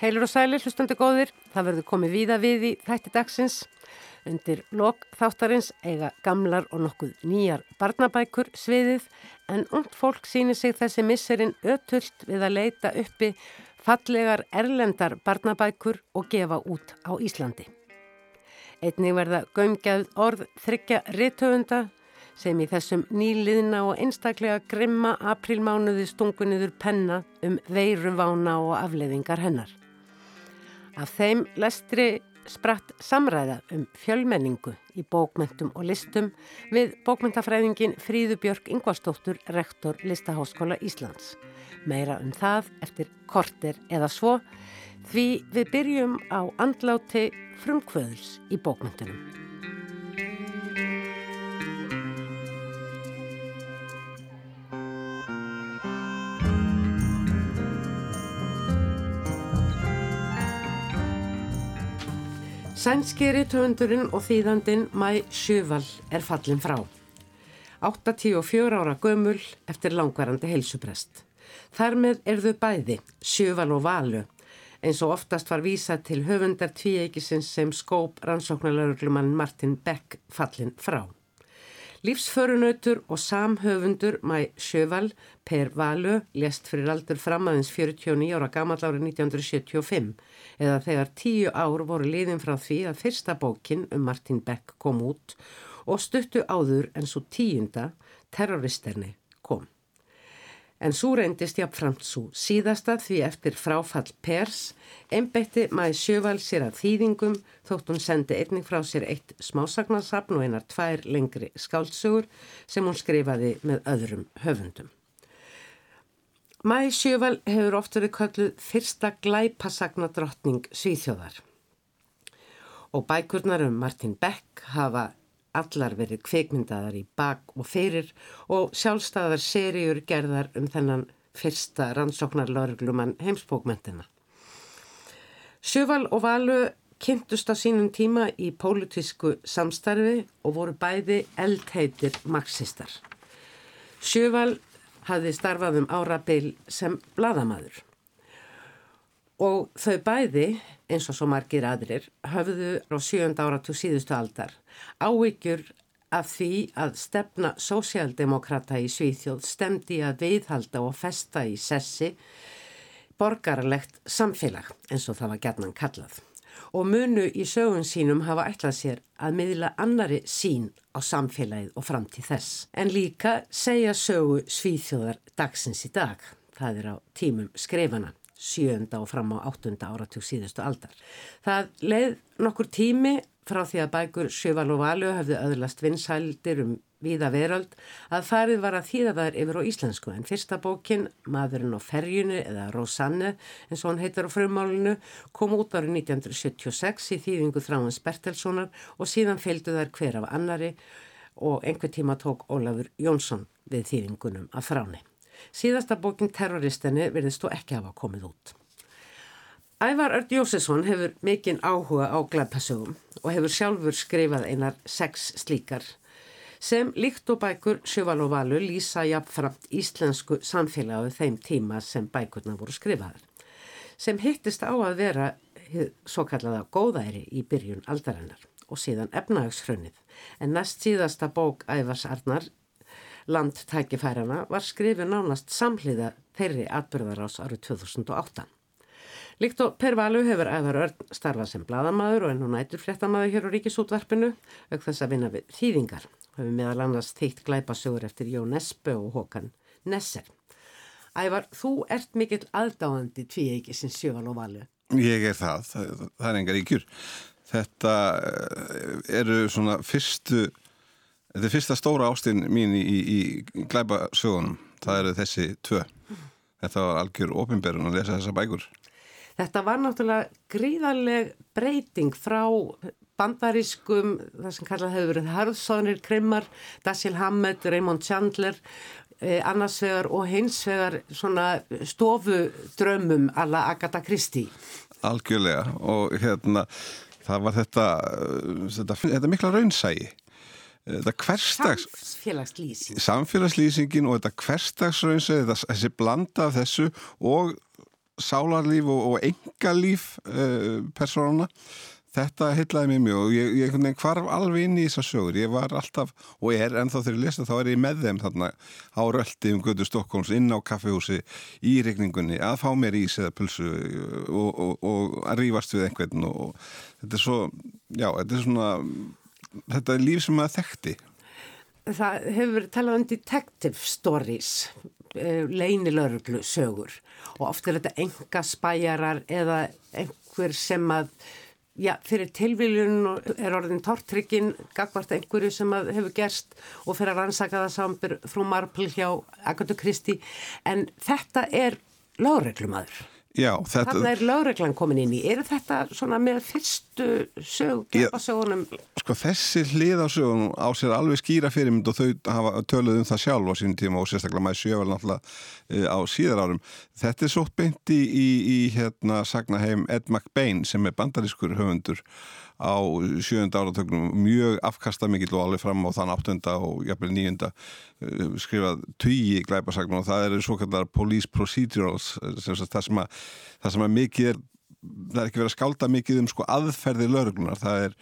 Heilur og sælir, hlustandi góðir, það verður komið víða við í þætti dagsins. Undir lok þáttarins eiga gamlar og nokkuð nýjar barnabækur sviðið en ungt fólk sínir sig þessi misserinn ötult við að leita uppi fallegar erlendar barnabækur og gefa út á Íslandi. Einnig verða gömgjað orð þryggja rithöfunda sem í þessum nýliðna og einstaklega grimma aprílmánuði stunguniður penna um veiruvána og afleðingar hennar. Af þeim lestri spratt samræða um fjölmenningu í bókmentum og listum við bókmentafræðingin Fríðubjörg Ingvarstóttur, rektor Listaháskóla Íslands. Meira um það eftir korter eða svo því við byrjum á andláti frumkvöðls í bókmentunum. Sænskeri töndurinn og þýðandinn Mæ Sjöval er fallin frá. 84 ára gömul eftir langvarandi heilsuprest. Þar með er þau bæði, Sjöval og Valu, eins og oftast var vísað til höfundar tvíeikisins sem skóp rannsóknarlauglumann Martin Beck fallin frá. Lífsförunautur og samhöfundur Mæ Sjöval, Per Valö, lest fyrir aldur fram aðeins 49 ára gammal árið 1975 eða þegar tíu ár voru liðin frá því að fyrsta bókin um Martin Beck kom út og stuttu áður en svo tíunda terroristerni en svo reyndist jáfnframt svo síðasta því eftir fráfall Pers einbætti maður sjöval sér að þýðingum þótt hún sendi einning frá sér eitt smásagnarsapn og einar tvær lengri skáltsugur sem hún skrifaði með öðrum höfundum. Mæ sjöval hefur oft verið kölluð fyrsta glæpasagna drottning Svíþjóðar og bækurnar um Martin Beck hafa allar verið kveikmyndaðar í bak og fyrir og sjálfstæðar seríur gerðar um þennan fyrsta rannsóknarlaurglumann heimsbókmyndina. Sjöval og Valu kynntust á sínum tíma í pólitísku samstarfi og voru bæði eldheitir marxistar. Sjöval hafði starfað um árabil sem bladamadur og þau bæði eins og svo margir aðrir, höfðu á sjönda áratug síðustu aldar áhyggjur af því að stefna sósjaldemokrata í Svíþjóð stemdi að viðhalda og festa í sessi borgarlegt samfélag eins og það var gerðnan kallað og munu í sögun sínum hafa ætlað sér að miðla annari sín á samfélagið og fram til þess en líka segja sögu Svíþjóðar dagsins í dag, það er á tímum skrifana sjönda og fram á áttunda áratug síðustu aldar. Það leið nokkur tími frá því að bækur Sjöval og Valju hafði öðlast vinsældir um viða veröld að farið var að þýða þær yfir á íslensku en fyrsta bókin, Maðurinn á ferjunu eða Rosanne eins og hann heitar á frumálinu, kom út árið 1976 í þýðingu Þráins Bertelssonar og síðan fylgdu þær hver af annari og einhver tíma tók Ólafur Jónsson við þýðingunum af Þráni. Síðasta bókin Terroristinni verðist þó ekki hafa komið út. Ævar Örd Jósesson hefur mikinn áhuga á glæpasögum og hefur sjálfur skrifað einar sex slíkar sem líkt og bækur Sjöval og Valur lýsa jafnframt íslensku samfélagi þeim tíma sem bækurna voru skrifaðar sem hittist á að vera svo kallaða góðæri í byrjun aldarinnar og síðan efnahagsfrönnið en næst síðasta bók Ævars Arnar landtækifærana var skrifið nánast samhliða þeirri atbyrðarás árið 2008. Líkt og Per Valu hefur æðar örn starfað sem bladamæður og ennú nætur fréttamaður hér á ríkisútvarpinu auk þess að vinna við þýðingar. Hefur meðal annars þýtt glæpasögur eftir Jón Espe og Håkan Nesser. Ævar, þú ert mikill aðdáðandi tvíegi sem sjöval og valu. Ég er það, það, það er engar ykkur. Þetta eh, eru svona fyrstu Þetta er fyrsta stóra ástinn mín í, í, í glæpasögunum. Það eru þessi tvö. Þetta var algjör ofinberðun að lesa þessa bækur. Þetta var náttúrulega gríðarleg breyting frá bandarískum, það sem kallað hefur verið Harðsónir, Krimmar, Dashiell Hammett, Raymond Chandler, eh, annarsvegar og hinsvegar svona stofudrömmum alla Agatha Christie. Algjörlega og hérna það var þetta, þetta, þetta mikla raunsægi samfélagslýsingin og þetta hverstagsraunsið þessi blanda af þessu og sálarlíf og, og engalíf uh, persónana þetta heitlaði mér mjög og ég, ég hvarf alveg inn í þessar sögur. Ég var alltaf, og er ennþá þegar ég lesa þá er ég með þeim þarna á röldi um Götu Stokkóms inn á kaffehúsi í regningunni að fá mér ís eða pulsu og, og, og að rýfast við einhvern og þetta er svo já, þetta er svona þetta er líf sem maður þekkti. Það hefur verið talað um detective stories eh, leinilörglu sögur. Og oft er þetta enga spæjarar eða einhver sem að já, fyrir tilvíljun er orðin tortryggin gagvart einhverju sem hefur gerst og fyrir að rannsaka það saman frú Marpl hjá Agatha Christie. En þetta er lágreglumadur Já, þetta... Þannig er lögreglan komin inn í. Er þetta svona með fyrstu sög, glepasögunum? Sko þessi hlið á sér alveg skýra fyrirmynd og þau hafa töluð um það sjálf á sínum tíma og sérstaklega maður sjövel náttúrulega uh, á síðar árum. Þetta er sótt beint í, í, í hérna sagnaheim Ed McBain sem er bandarískur höfundur á sjönda áratögnum mjög afkasta mikill og alveg fram á þann áttunda og jafnvel nýjunda uh, skrifað tugi glæpasagnum og það eru svo kallar police procedurals það sem að, það sem að mikið er það er ekki verið að skálda mikið um sko aðferði lauruglunar, það er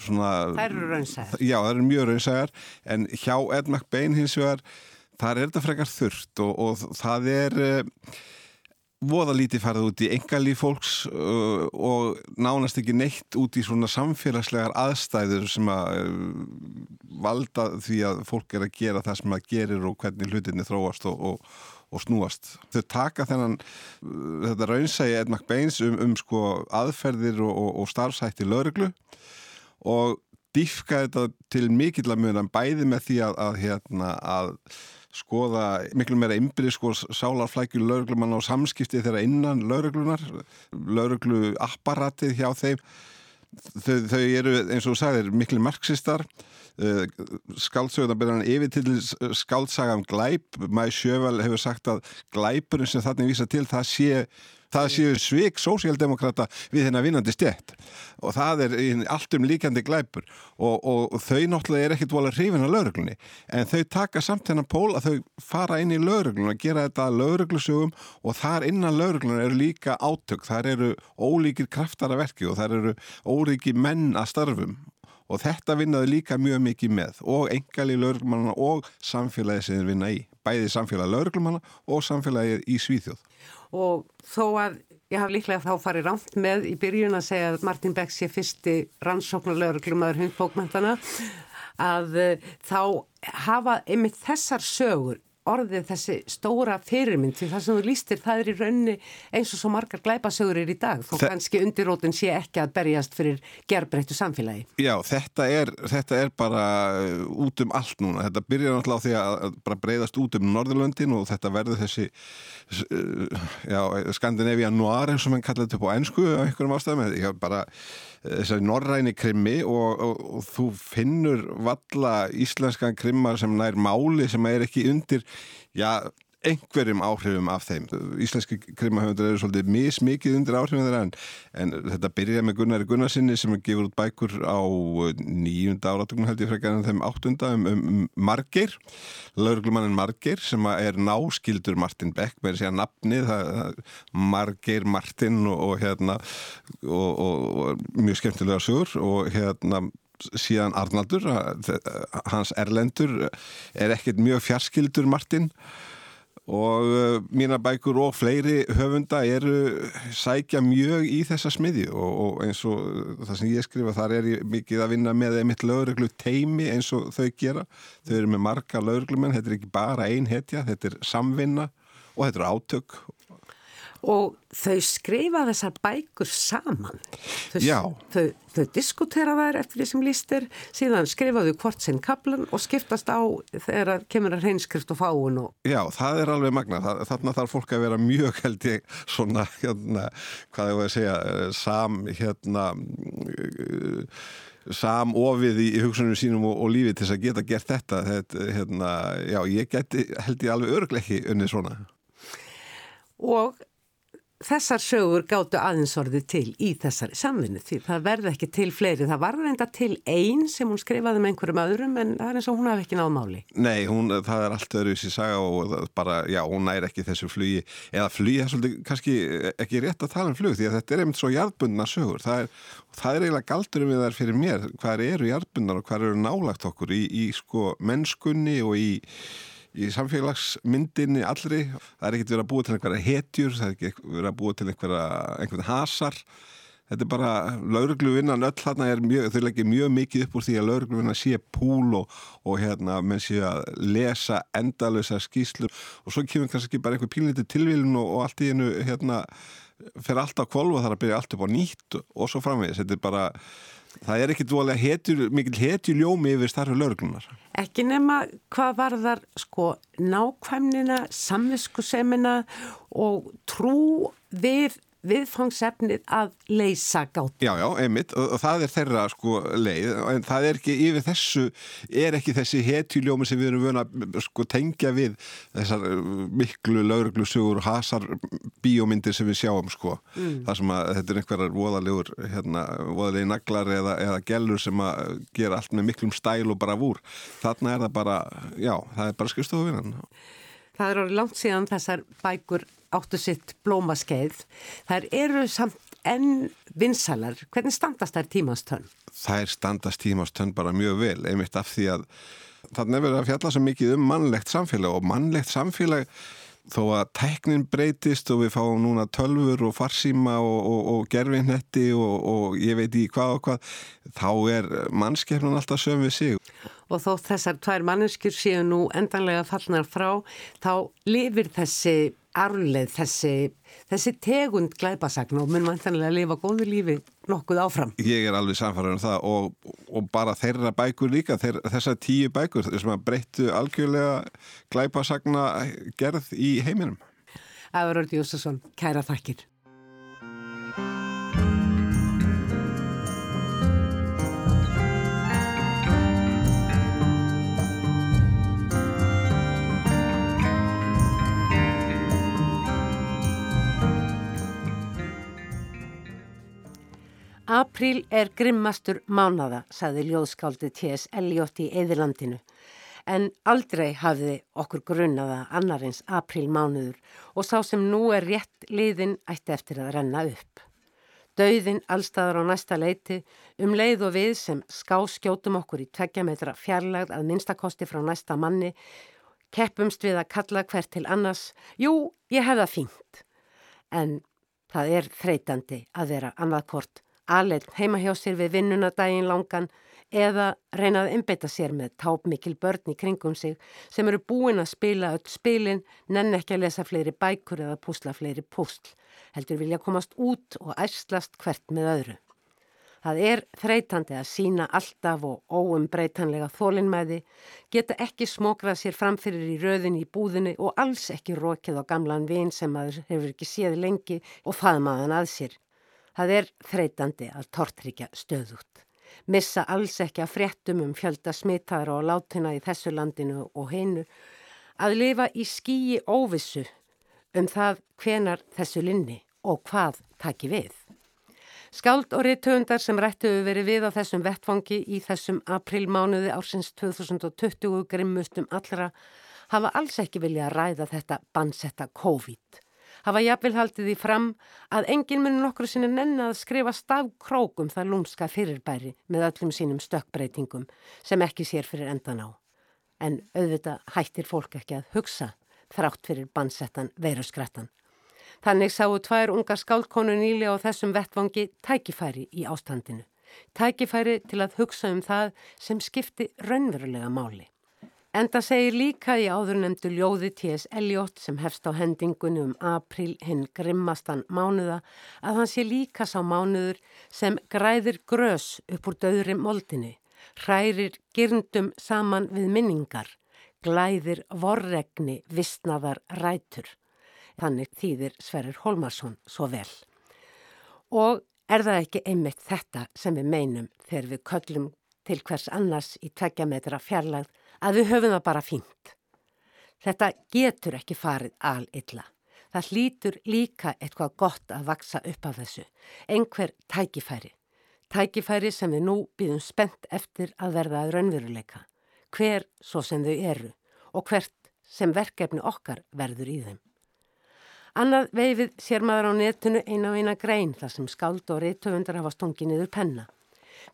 svona Það eru raunsæðar Já, það eru mjög raunsæðar en hjá Ed McBain hins vegar það er þetta frekar þurft og, og það er uh, voða lítið farið út í engalíf fólks uh, og nánast ekki neitt út í svona samfélagslegar aðstæður sem að uh, valda því að fólk er að gera það sem að gerir og hvernig hlutinni þróast og, og, og snúast. Þau taka þennan uh, þetta raunsægi Ed McBains um, um sko aðferðir og, og starfsætti lauruglu og diffka þetta til mikill að mjög bæði með því að, að, hérna, að skoða miklu meira ymbri sko sálarflækju lauruglumann á samskipti þeirra innan lauruglunar lauruglu apparatið hjá þeim. Þau, þau eru eins og sagðir miklu marxistar. Uh, skáldsögðanbyrjan yfir til skáldsaga um glæp. Mæ Sjövel hefur sagt að glæpurinn sem þannig vísa til það sé það séu svik sósíaldemokrata við hennar vinnandi stjætt og það er allt um líkandi glæpur. Og, og, þau náttúrulega er ekkit volið hrifin að lauruglunni en þau taka samt hennar pól að þau fara inn í lauruglunni og gera þetta lauruglusögum og þar innan lauruglunni eru líka átök, þar eru ólíkir kraftar að verki og þar eru ólíki menn að starfum. Og þetta vinnaðu líka mjög mikið með. Og engali lauruglumanna og samfélagi sem þeir vinna í, bæði samfélagi lauruglumanna og samfélagi í Svíþjóð og þó að ég haf líklega þá farið rámt með í byrjun að segja að Martin Beck sé fyrsti rannsóknarlegur glummaður hundbókmæntana að eh, þá hafa einmitt þessar sögur orðið þessi stóra fyrirmynd því það sem þú lístir það er í raunni eins og svo margar glæpasögur er í dag þó Þe kannski undirrótin sé ekki að berjast fyrir gerbreyttu samfélagi. Já, þetta er, þetta er bara uh, út um allt núna. Þetta byrjar náttúrulega á því að bara breyðast út um Norðurlöndin og þetta verður þessi uh, já, Skandinavian noir eins og mann kallaði þetta på einsku á einhverjum ástæðum. Ég haf bara þessari norræni krimmi og, og, og þú finnur valla íslenskan krimmar sem nær máli sem er ekki undir, já, einhverjum áhrifum af þeim. Íslenski krimahöfundur eru svolítið mismikið undir áhrifum þeirra en, en þetta byrjaði með Gunnari Gunnarsinni sem gefur út bækur á nýjunda áratögnum held ég frekar en þeim áttunda um, um, um Margeir, lauruglumannin Margeir sem er náskildur Martin Beck, með því að nafni Margeir Martin og, og hérna og, og mjög skemmtilega sögur og hérna síðan Arnaldur, hans erlendur er ekkert mjög fjarskildur Martin og uh, mína bækur og fleiri höfunda eru sækja mjög í þessa smiði. Og, og eins og það sem ég skrifa þar er ég mikið að vinna með mitt lögreglu teimi eins og þau gera. Þau eru með marga lögreglumenn, þetta er ekki bara ein hetja, þetta er samvinna og þetta er átök og þau skrifa þessar bækur saman. Þau, þau, þau diskutera þær eftir því sem lístir síðan skrifaðu hvort sinn kaplan og skiptast á þegar kemur að hreinskrift og fáun og... Já, það er alveg magna þarna þarf fólk að vera mjög held ég svona, hérna, hvað ég voru að segja sam, hérna samofið í hugsunum sínum og, og lífið til að geta gert þetta, þetta hérna, já, ég geti held ég alveg örgleiki unni svona. Og þessar sögur gáttu aðeins orðið til í þessari samvinnu því það verði ekki til fleiri. Það var reynda til einn sem hún skrifaði með einhverjum öðrum en það er eins og hún hafi ekki náð máli. Nei, hún, það er allt öðru í sig saga og bara, já, hún næri ekki þessu flugi eða flugi er svolítið kannski ekki rétt að tala um flug því að þetta er einmitt svo jarðbundna sögur. Það er, það er eiginlega galdurum við þar fyrir mér hvað eru jarðbundnar og hvað eru nálagt okkur í, í sko mennskunni og í í samfélagsmyndinni allri. Það er ekkert verið að búa til einhverja hetjur það er ekki verið að búa til einhverja einhvern hasar. Þetta er bara laurugluvinnan öll þarna er mjög þau leggir mjög mikið upp úr því að laurugluvinnan sé púl og, og hérna menn sé að lesa endalösa skýslur og svo kemur kannski bara einhver pínlítið tilvílun og, og allt í hennu hérna fer allt á kvolv og það er að byrja allt upp á nýtt og svo framvegis, þetta er bara það er ekki dvolega mikil hetjuljómi yfir starfu lauruglunar Ekki nema hvað var þar sko nákvæmnina, samviskusemina og trú við viðfangsefnið að leysa gátt. Já, já, einmitt og, og það er þeirra sko leið en það er ekki, yfir þessu er ekki þessi hetjuljómi sem við erum vöna sko tengja við þessar uh, miklu lauruglusugur og hasar bíómyndir sem við sjáum sko mm. það sem að þetta er einhverjar voðalegur hérna, voðalegi naglar eða, eða gellur sem að gera allt með miklum stæl og bara vúr. Þarna er það bara já, það er bara skrifstofuvinnan. Það er orðið langt síðan þessar bækur áttu sitt blómaskeið. Það eru samt enn vinsalar. Hvernig standast þær tímastönn? Er standast tímastönn bara mjög vel, einmitt af því að það nefnir að fjalla svo mikið um mannlegt samfélag og mannlegt samfélag þó að tæknin breytist og við fáum núna tölfur og farsíma og, og, og gerfinnetti og, og ég veit í hvað og hvað þá er mannskefnan alltaf söm við sig og þó þessar tvær manneskjur séu nú endanlega fallnar frá þá lifir þessi arleð, þessi, þessi tegund glæpasagn og mun vantanlega að lifa góðu lífi nokkuð áfram. Ég er alveg samfærður um það og, og bara þeirra bækur líka, þeir, þessar tíu bækur sem að breyttu algjörlega glæpasagna gerð í heiminum. Ævar Örd Jósasson, kæra þakkir. Apríl er grimmastur mánada, saði ljóðskáldi T.S. Eliott í Eðilandinu. En aldrei hafði okkur grunnaða annarins apríl mánuður og sá sem nú er rétt liðin ætti eftir að renna upp. Dauðin allstaðar á næsta leiti, um leið og við sem skáskjótum okkur í tveggja metra fjarlagð að minnstakosti frá næsta manni, keppumst við að kalla hvert til annars, jú, ég hef það fínt. En það er þreytandi að vera annarkort alveg heima hjá sér við vinnuna daginn langan eða reynað að einbeita sér með tápmikil börn í kringum sig sem eru búin að spila öll spilin, nenn ekki að lesa fleiri bækur eða púsla fleiri púsl, heldur vilja komast út og æslast hvert með öðru. Það er þreytandi að sína alltaf og óumbreytanlega þólinnmæði, geta ekki smokrað sér framfyrir í röðin í búðinni og alls ekki rókið á gamlan vin sem maður hefur ekki séð lengi og faðmaðan að sér. Það er þreytandi að tortrykja stöðut. Missa alls ekki að fréttum um fjölda smittaðra og látina í þessu landinu og heinu. Að lifa í skýi óvissu um það hvenar þessu linni og hvað taki við. Skáld og réttöndar sem rættuðu verið við á þessum vettfangi í þessum aprilmánuði ársins 2020 grimmustum allra hafa alls ekki vilja að ræða þetta bannsetta COVID hafa jafnvel haldið því fram að enginn muni nokkru sinni nenni að skrifa stafkrókum það lúmska fyrirbæri með öllum sínum stökkbreytingum sem ekki sér fyrir endan á. En auðvitað hættir fólk ekki að hugsa þrátt fyrir bannsettan veiruskrættan. Þannig sáu tvær ungar skálkonu nýli á þessum vettvangi tækifæri í ástandinu. Tækifæri til að hugsa um það sem skipti raunverulega máli. Enda segir líka í áðurnemdu ljóði T.S. Eliott sem hefst á hendingunni um april hinn grimmastan mánuða að hann sé líka sá mánuður sem græðir grös upp úr döðri moldinni, hrærir girndum saman við minningar, glæðir vorregni vissnaðar rætur. Þannig þýðir Sverrir Holmarsson svo vel. Og er það ekki einmitt þetta sem við meinum þegar við köllum til hvers annars í tveggja metra fjarlagð að við höfum það bara fínt. Þetta getur ekki farið al illa. Það hlýtur líka eitthvað gott að vaksa upp af þessu. Einhver tækifæri. Tækifæri sem við nú býðum spennt eftir að verða að raunveruleika. Hver svo sem þau eru og hvert sem verkefni okkar verður í þeim. Annað veifið sér maður á netinu eina á eina grein þar sem skáld og reytöfundar hafa stungið niður penna.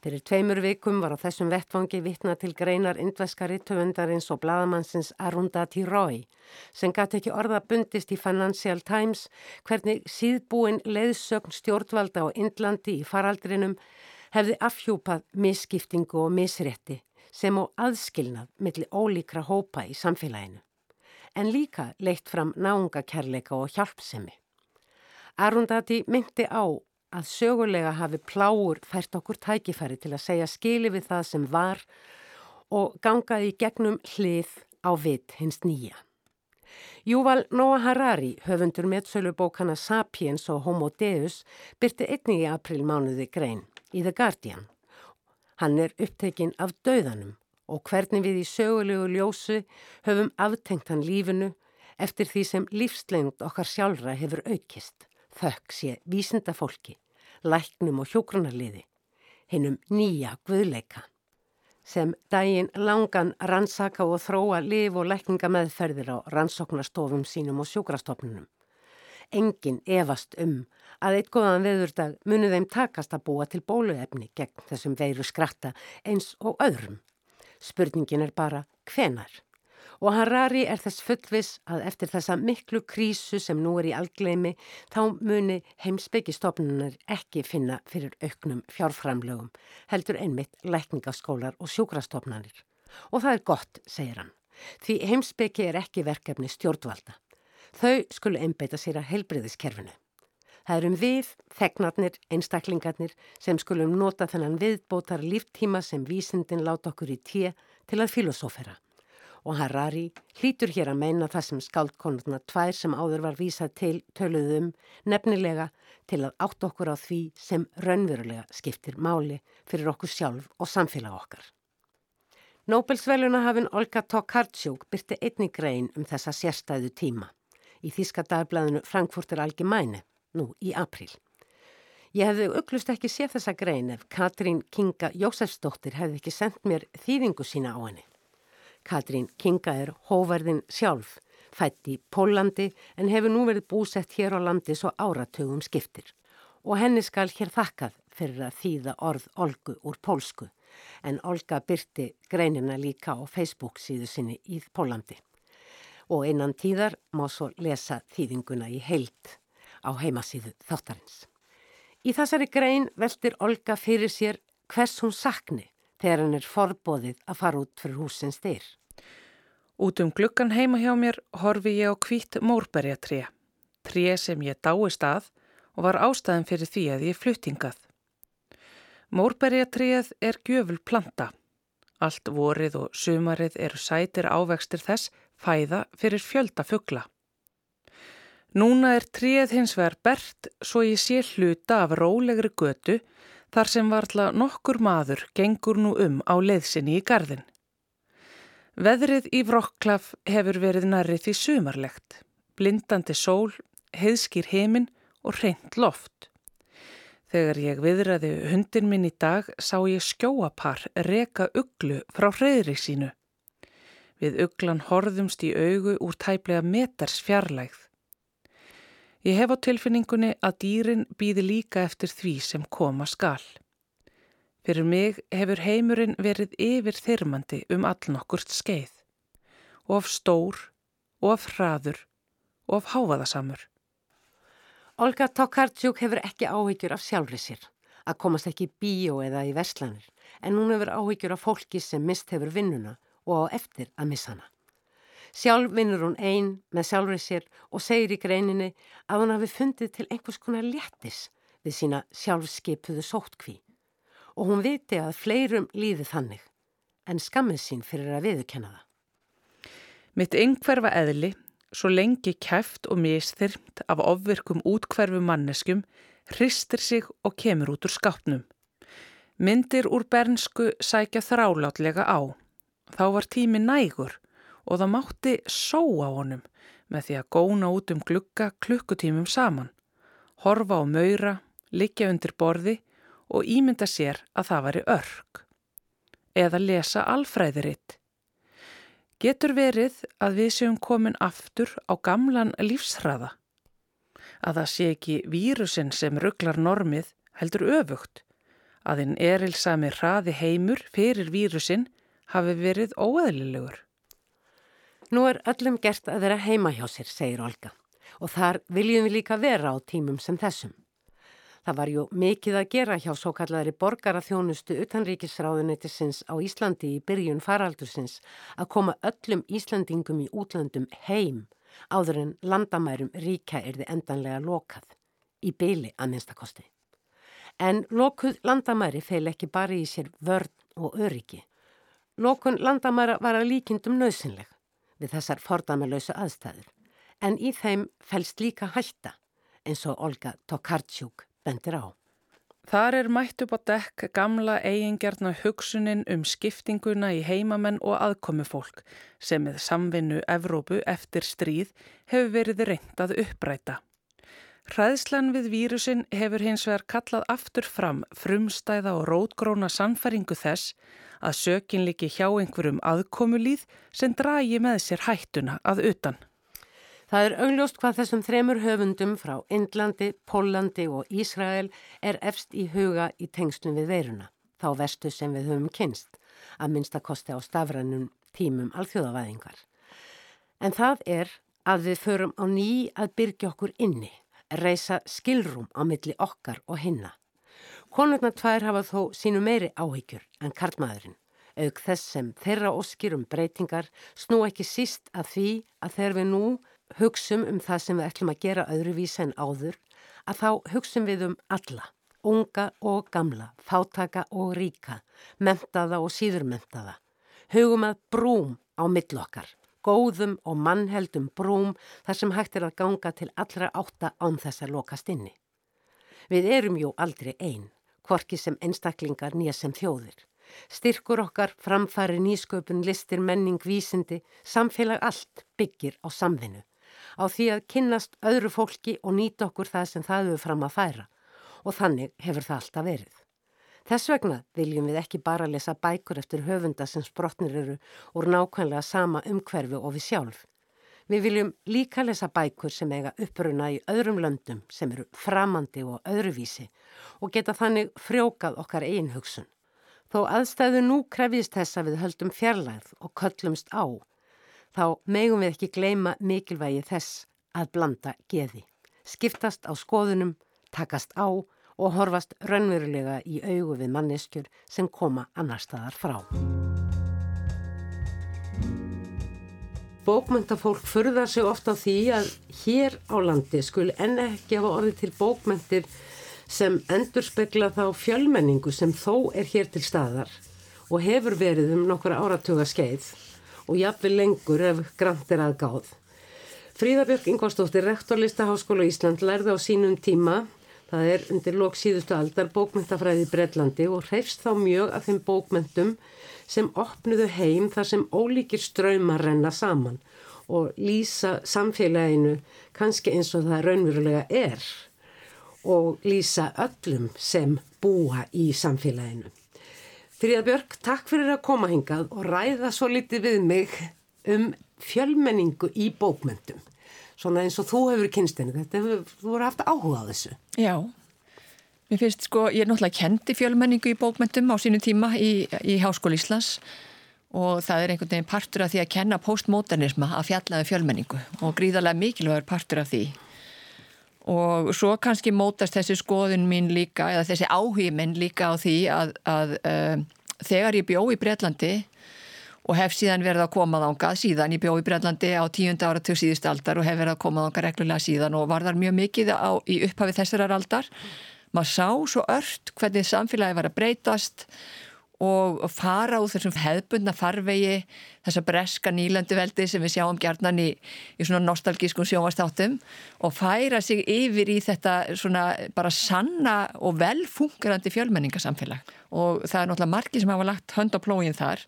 Fyrir tveimur vikum var á þessum vettfangi vittna til greinar indveska reytöfundarins og bladamannsins Arundhati Roy sem gæti ekki orða bundist í Financial Times hvernig síðbúin leiðsögn stjórnvalda á Indlandi í faraldrinum hefði afhjúpað misskiptingu og misrétti sem á aðskilnað millir ólíkra hópa í samfélaginu en líka leitt fram náungakerleika og hjálpsemi. Arundati myndi á að sögulega hafi pláur fært okkur tækifæri til að segja skili við það sem var og gangaði gegnum hlið á vitt hins nýja. Júval Noah Harari, höfundur meðsölubókana Sapiens og Homo Deus, byrti einnig í aprilmánuði grein í The Guardian. Hann er upptekinn af döðanum og hvernig við í sögulegu ljósu höfum aftengt hann lífinu eftir því sem lífslengt okkar sjálfra hefur aukist, þökk sé vísinda fólki, læknum og hjókrunarliði, hinnum nýja guðleika, sem daginn langan rannsaka og þróa liv og lækninga meðferðir á rannsóknarstofum sínum og sjúkrastofnunum. Engin evast um að eitt góðan veðurdag muni þeim takast að búa til bóluefni gegn þessum veiru skratta eins og öðrum. Spurningin er bara hvenar? Og Harari er þess fullvis að eftir þessa miklu krísu sem nú er í algleimi þá muni heimsbyggistofnunar ekki finna fyrir auknum fjárframlögum, heldur einmitt lækningaskólar og sjúkrastofnanir. Og það er gott, segir hann, því heimsbyggi er ekki verkefni stjórnvalda. Þau skulu einbeita sér að heilbriðiskerfinu. Það erum við, þegnarnir, einstaklingarnir sem skulum nota þennan viðbótar líftíma sem vísindin láta okkur í tíu til að filosófera. Og Harari hlýtur hér að meina það sem skáldkonurna tvær sem áður var vísað til töluðum nefnilega til að átt okkur á því sem raunverulega skiptir máli fyrir okkur sjálf og samfélag okkar. Nobelsveluna hafinn Olga Tokarczuk byrti einni grein um þessa sérstæðu tíma í Þíska dagblæðinu Frankfurter Allgemeine nú í april. Ég hefði auglust ekki séð þessa grein ef Katrín Kinga Jósefsdóttir hefði ekki sendt mér þýðingu sína á henni. Katrín Kinga er hóverðin sjálf, fætt í Pólandi en hefur nú verið búsett hér á landi svo áratugum skiptir. Og henni skal hér þakkað fyrir að þýða orð Olgu úr pólsku en Olga byrti greinina líka á Facebook síðu sinni í Pólandi. Og einan tíðar má svo lesa þýðinguna í heilt á heimasíðu þáttarins. Í þessari grein veldir Olga fyrir sér hvers hún sakni þegar hann er forbóðið að fara út fyrir húsins styr. Út um gluggan heima hjá mér horfi ég á hvít mórberjatré, tré sem ég dáist að og var ástæðan fyrir því að ég fluttingað. Mórberjatréð er gjöful planta. Allt vorið og sumarið eru sætir ávextir þess fæða fyrir fjölda fuggla. Núna er tríð hins vegar bert svo ég sé hluta af rólegri götu þar sem varðla nokkur maður gengur nú um á leiðsinni í gardin. Veðrið í Vrokklaf hefur verið nærrið því sumarlegt, blindandi sól, heiðskýr heiminn og reynd loft. Þegar ég viðræði hundin minn í dag sá ég skjóapar reka uglu frá hreyðri sínu. Við uglan horðumst í augu úr tæplega meters fjarlægð. Ég hef á tilfinningunni að dýrin býði líka eftir því sem koma skal. Fyrir mig hefur heimurinn verið yfir þyrmandi um allnokkurt skeið. Of stór, of hraður, of háfaðasamur. Olga Tokarczuk hefur ekki áhyggjur af sjálfri sér, að komast ekki í bíó eða í verslanir, en hún hefur áhyggjur af fólki sem mist hefur vinnuna og á eftir að missa hana. Sjálf vinnur hún einn með sjálfrið sér og segir í greininni að hún hafi fundið til einhvers konar léttis við sína sjálfskeipuðu sóttkví og hún viti að fleirum líði þannig en skammið sín fyrir að viðkenna það. Mitt einhverfa eðli, svo lengi kæft og mistyrmt af ofvirkum útkverfu manneskum, hristir sig og kemur út úr skápnum. Myndir úr bernsku sækja þrálátlega á. Þá var tími nægur og það mátti sóa honum, með því að góna út um glukka klukkutímum saman, horfa á maura, liggja undir borði og ímynda sér að það væri örk. Eða lesa alfræðiritt. Getur verið að við séum komin aftur á gamlan lífsræða? Að það sé ekki vírusin sem rugglar normið heldur öfugt, að einn erilsami hraði heimur fyrir vírusin hafi verið óeðlilegur. Nú er öllum gert að vera heima hjá sér, segir Olga, og þar viljum við líka vera á tímum sem þessum. Það var jú mikið að gera hjá svo kallari borgaraþjónustu utanríkisráðuneytisins á Íslandi í byrjun faraldursins að koma öllum Íslandingum í útlandum heim áður en landamærum ríka er þið endanlega lokað, í byli að minnstakosti. En lokuð landamæri feil ekki bara í sér vörn og öryggi. Lokun landamæra var að líkindum nöðsynleg við þessar fordamalösa aðstæður, en í þeim fælst líka hætta eins og Olga Tokarczuk bendir á. Þar er mætt upp á dekk gamla eigingjarna hugsunin um skiptinguna í heimamenn og aðkomufólk sem með samvinnu Evrópu eftir stríð hefur verið reynd að uppræta. Hræðslan við vírusin hefur hins vegar kallað aftur fram frumstæða og rótgróna sannfæringu þess að sökin líki hjá einhverjum aðkomulíð sem dragi með sér hættuna að utan. Það er augljóst hvað þessum þremur höfundum frá Indlandi, Pólandi og Ísrael er efst í huga í tengstum við veiruna, þá vestu sem við höfum kynst, að minnstakosti á stafrannum tímum alþjóðavæðingar. En það er að við förum á ný að byrja okkur inni reysa skilrúm á milli okkar og hinna. Konurna tvær hafa þó sínu meiri áhyggjur en karlmaðurinn, auk þess sem þeirra óskir um breytingar snú ekki síst að því að þegar við nú hugsum um það sem við ætlum að gera öðruvísa en áður, að þá hugsum við um alla, unga og gamla, fátaka og ríka, mentaða og síðurmentaða. Hugum að brúm á millokkar góðum og mannheldum brúm þar sem hægt er að ganga til allra átta án þess að lokast inni. Við erum jú aldrei einn, hvorki sem einstaklingar nýja sem þjóðir. Styrkur okkar, framfæri, nýsköpun, listir, menning, vísindi, samfélag allt byggir á samvinnu. Á því að kynnast öðru fólki og nýta okkur það sem það eru fram að færa og þannig hefur það alltaf verið. Þess vegna viljum við ekki bara lesa bækur eftir höfunda sem sprotnir eru úr nákvæmlega sama umhverfi og við sjálf. Við viljum líka lesa bækur sem eiga uppruna í öðrum löndum sem eru framandi og öðruvísi og geta þannig frjókað okkar einn hugsun. Þó aðstæðu nú krefjist þess að við höldum fjarlæð og köllumst á, þá megum við ekki gleima mikilvægi þess að blanda geði, skiptast á skoðunum, takast á og horfast raunverulega í augu við manneskjur sem koma annar staðar frá. Bókmentafólk furðar sig ofta á því að hér á landi skul enn ekki hafa orðið til bókmentir sem endur spekla þá fjölmenningu sem þó er hér til staðar og hefur verið um nokkura áratuga skeið og jafnveg lengur ef grant er aðgáð. Fríðabjörg Ingvarsdóttir, rektorlista Háskóla Ísland, lærði á sínum tíma Það er undir lok síðustu aldar bókmyndafræði í Breitlandi og hreifst þá mjög af þeim bókmyndum sem opnuðu heim þar sem ólíkir ströymar renna saman og lýsa samfélaginu kannski eins og það raunverulega er og lýsa öllum sem búa í samfélaginu. Fríða Björk, takk fyrir að koma hingað og ræða svo litið við mig um fjölmenningu í bókmyndum svona eins og þú hefur kynstinu, þetta hefur, þú voru haft áhuga á þessu. Já, mér finnst sko, ég er náttúrulega kendi fjölmenningu í bókmyndum á sínu tíma í, í Háskóli Íslands og það er einhvern veginn partur af því að kenna postmodernisma að fjallaði um fjölmenningu og gríðarlega mikilvægur partur af því. Og svo kannski mótast þessi skoðun mín líka, eða þessi áhug minn líka á því að, að uh, þegar ég bjó í Breitlandi og hef síðan verið að koma þángað síðan. Ég bjóð í Brellandi á tíunda ára til síðust aldar og hef verið að koma þángað reglulega síðan og var þar mjög mikið á, í upphafi þessarar aldar. Maður sá svo ört hvernig samfélagi var að breytast og fara úr þessum hefðbundna farvegi þessa breska nýlanduveldi sem við sjáum gerðnan í, í svona nostalgískum sjónvastáttum og færa sig yfir í þetta svona bara sanna og velfungerandi fjölmenningasamfélag og það er náttúrulega margi sem hafa lagt hönd á plógin þar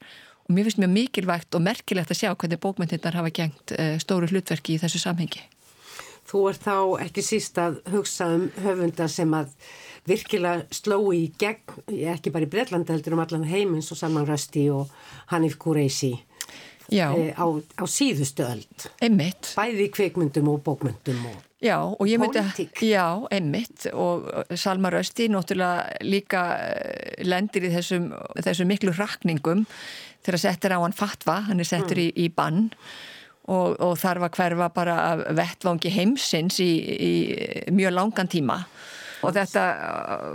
og mér finnst mjög mikilvægt og merkilegt að sjá hvernig bókmyndirnar hafa gengt uh, stóru hlutverki í þessu samhengi. Þú ert þá ekki síst að hugsa um höfunda sem að virkilega sló í gegn, ekki bara í Breitlandi heldur um allan heimins og Salman Rushdie og Hanif Kureisi e, á, á síðustu öll. Emmitt. Bæði í kveikmyndum og bókmyndum og Já, og ég myndi að, já, emmitt og Salma Rösti náttúrulega líka eh, lendir í þessum, þessum miklu rakningum þegar settir á hann fatva, hann er settur mm. í, í bann og, og þarf að hverfa bara vettvangi heimsins í, í mjög langan tíma og þetta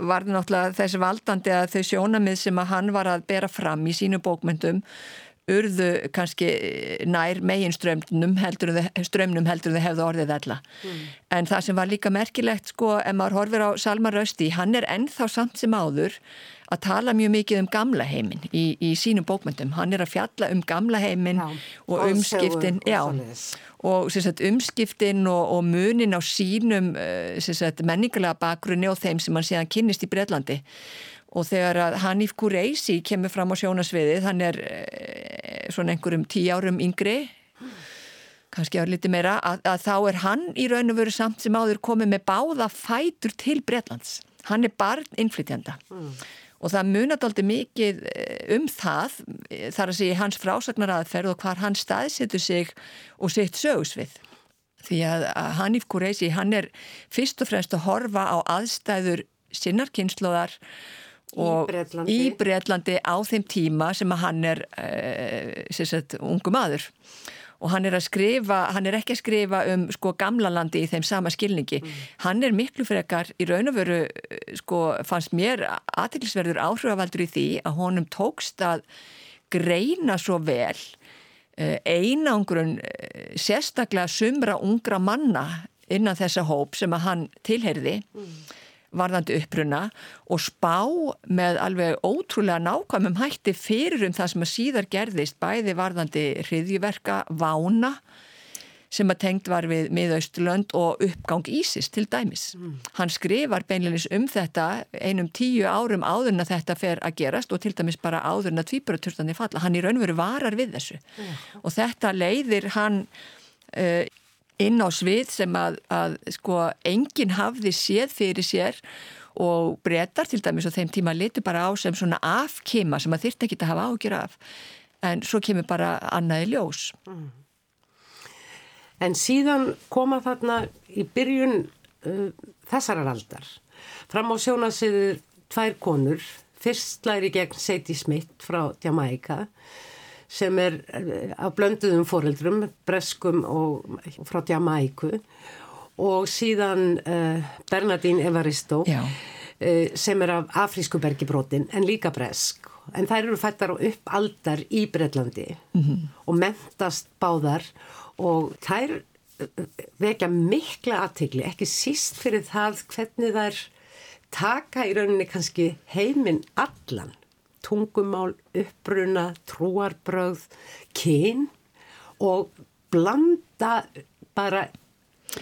var náttúrulega þessi valdandi að þau sjónamið sem að hann var að bera fram í sínu bókmyndum urðu kannski nær megin strömnum heldur strömnum heldur þau hefðu orðið alla mm. en það sem var líka merkilegt sko ef maður horfir á Salmar Rösti hann er ennþá samt sem áður að tala mjög mikið um gamla heiminn í, í sínum bókmyndum, hann er að fjalla um gamla heiminn og umskiptin já, og sagt, umskiptin og, og munin á sínum eh, sagt, menningulega bakgrunni og þeim sem hann séðan kynnist í Breitlandi og þegar Hanif Kureisi kemur fram á sjónasviðið, hann er eh, svona einhverjum tí árum yngri kannski ár liti meira að, að þá er hann í raun og veru samt sem áður komið með báða fætur til Breitlands hann er barn innflytjanda mm. Og það munat aldrei mikið eh, um það eh, þar að segja hans frásagnaraðferð og hvar hann staðsetur sig og sitt sögusvið. Því að Hanif Kureisi hann er fyrst og fremst að horfa á aðstæður sinnarkynnslóðar og í Breitlandi á þeim tíma sem að hann er uh, sagt, ungu maður og hann er að skrifa, hann er ekki að skrifa um sko gamla landi í þeim sama skilningi. Mm. hann er miklu frekar í raun og veru eh, sko fannst mér aðtilsverður áhrifavaldur í því að honum tókst að greina svo vel uh, einangrun uh, sérstaklega sumra ungra manna innan þessa hóp sem að hann tilherði mm varðandi uppruna og spá með alveg ótrúlega nákvæmum hætti fyrir um það sem að síðar gerðist bæði varðandi hriðjverka vána sem að tengt var við miðausturlönd og uppgang Ísis til dæmis. Mm. Hann skrifar beinleginis um þetta einum tíu árum áðurinn að þetta fer að gerast og til dæmis bara áðurinn að tvíbaraturstandi falla. Hann í raunveru varar við þessu mm. og þetta leiðir hann uh, inn á svið sem að, að sko enginn hafði séð fyrir sér og breytar til dæmis og þeim tíma litur bara á sem svona afkima sem að þyrta ekki að hafa ágjur af. En svo kemur bara annaði ljós. Mm. En síðan koma þarna í byrjun uh, þessarar aldar. Fram á sjónasiður tvær konur. Fyrst læri gegn Sadie Smith frá Jamaica sem er eh, af blönduðum foreldrum, breskum og frá Jamaiku og síðan uh, Bernardine Evaristo uh, sem er af afrísku bergibrótin en líka bresk. En þær eru fættar og uppaldar í Breitlandi mm -hmm. og mentast báðar. Og þær vekja mikla aðtegli, ekki síst fyrir það hvernig þær taka í rauninni kannski heiminn allan tungumál, uppbruna, trúarbröð, kyn og blanda bara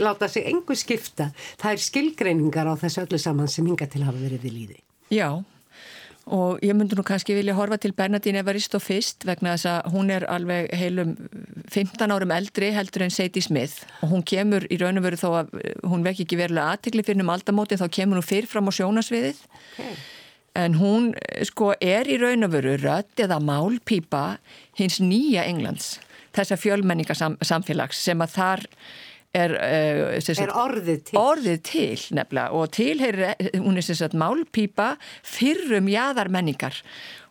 láta sig engu skipta. Það er skilgreiningar á þessu öllu saman sem hinga til að hafa verið við líði. Já, og ég myndi nú kannski vilja horfa til Bernadine Evaristo fyrst vegna þess að hún er alveg heilum 15 árum eldri heldur en Sadie Smith og hún kemur í raun og veru þó að hún vekk ekki verulega aðtikli fyrir um aldamóti þá kemur hún fyrr fram á sjónasviðið. Okay en hún sko er í raun og veru rött eða málpýpa hins nýja Englands þessa fjölmenningarsamfélags sem að þar er, uh, er orðið til, orðið til nefnilega, og til hún er sagt, málpýpa fyrrum jáðarmenningar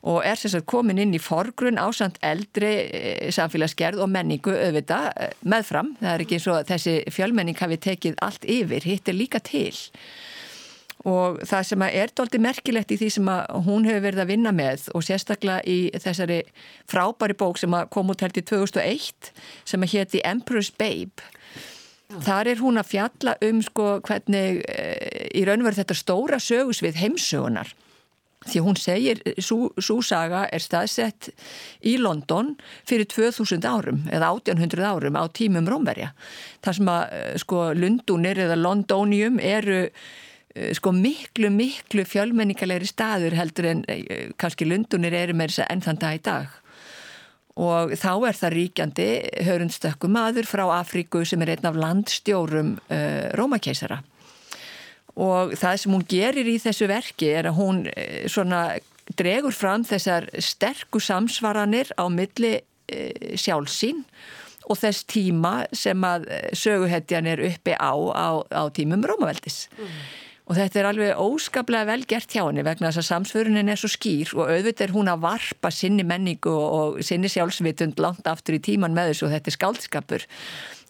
og er sagt, komin inn í forgrunn ásand eldri uh, samfélagsgerð og menningu auðvita uh, meðfram. Það er ekki eins og þessi fjölmenning hafi tekið allt yfir, hitt er líka til og það sem er doldi merkilegt í því sem hún hefur verið að vinna með og sérstaklega í þessari frábæri bók sem kom út held í 2001 sem hétti Emperor's Babe. Já. þar er hún að fjalla um sko hvernig e, í raunverð þetta stóra sögusvið heimsögunar því hún segir, svo saga er staðsett í London fyrir 2000 árum eða 1800 árum á tímum Rómverja. Þar sem að e, sko Lundunir eða Londonium eru Eh, sko miklu, miklu fjölmenningalegri staður heldur en eh, kannski Lundunir eru með þess að enn þann dag í dag. Og þá er það ríkjandi hörundstökku maður frá Afríku sem er einn af landstjórum uh, Rómakeisara. Og það sem hún gerir í þessu verki er að hún uh, svona dregur fram þessar sterku samsvaranir á milli uh, sjálfsín og þess tíma sem að söguhetjan er uppi á, á, á tímum Rómaveldis. Mm og þetta er alveg óskaplega vel gert hjá henni vegna þess að samsvörunin er svo skýr og auðvitað er hún að varpa sinni menningu og sinni sjálfsvitund langt aftur í tíman með þessu og þetta er skáldskapur.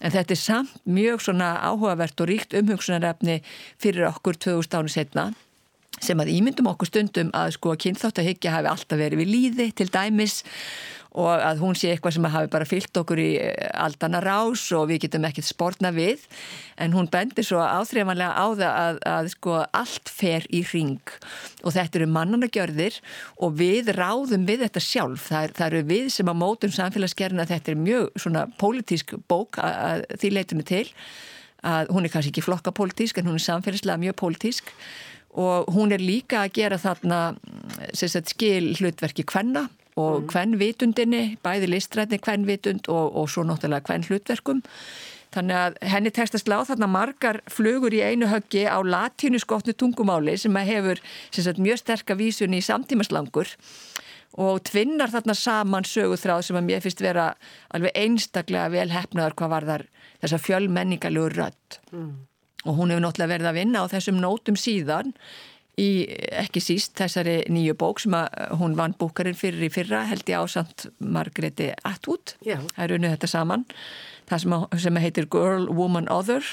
En þetta er samt mjög svona áhugavert og ríkt umhugsunarefni fyrir okkur 2000 ánu setna sem að ímyndum okkur stundum að sko að kynþáttahyggja hafi alltaf verið við líði til dæmis og að hún sé eitthvað sem hafi bara fyllt okkur í eh, aldana rás og við getum ekkert spórna við. En hún bendir svo áþreifanlega á það að, að sko allt fer í ring og þetta eru mannanagjörðir og við ráðum við þetta sjálf. Það, er, það eru við sem að mótum samfélagsgerðina þetta er mjög svona pólitísk bók að, að því leitinu til. Að hún er kannski ekki flokka pólitísk en hún er samfélagslega mjög pólitísk. Og hún er líka að gera þarna sagt, skil hlutverki hvenna og hvern vitundinni, bæði listrætni hvern vitund og, og svo náttúrulega hvern hlutverkum. Þannig að henni tekstast láð þarna margar flugur í einu höggi á latínu skotnu tungumáli sem hefur sem sagt, mjög sterka vísunni í samtímaslangur og tvinnar þarna saman söguþráð sem að mér finnst vera alveg einstaklega vel hefnaður hvað var þar þessa fjölmenningalögur rött. Mm. Og hún hefur náttúrulega verið að vinna á þessum nótum síðan í ekki síst þessari nýju bók sem að hún vann búkarinn fyrir í fyrra held ég ásand Margreti Atwood. Það er unnið þetta saman. Það sem, að, sem að heitir Girl, Woman, Other.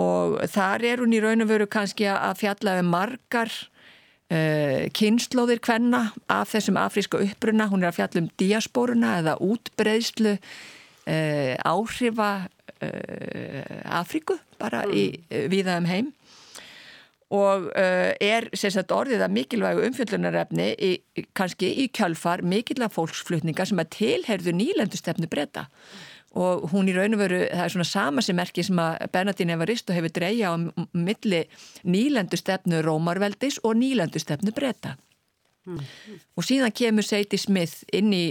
Og þar er hún í raun og veru kannski að fjalla um margar uh, kynnslóðir hvenna af þessum afríska uppruna. Hún er að fjalla um diasporuna eða útbreyðslu uh, áhrifa uh, Afríku bara mm. í viðaðum heim og uh, er sagt, orðið að mikilvægu umfjöldunarefni í, kannski í kjálfar mikilvæg fólksflutningar sem að tilherðu nýlendustefnu breyta og hún í raun og veru, það er svona sama sem merki sem að Bernardín Evaristo hefur dreyja á milli nýlendustefnu Rómarveldis og nýlendustefnu breyta mm. og síðan kemur Seiti Smith inn í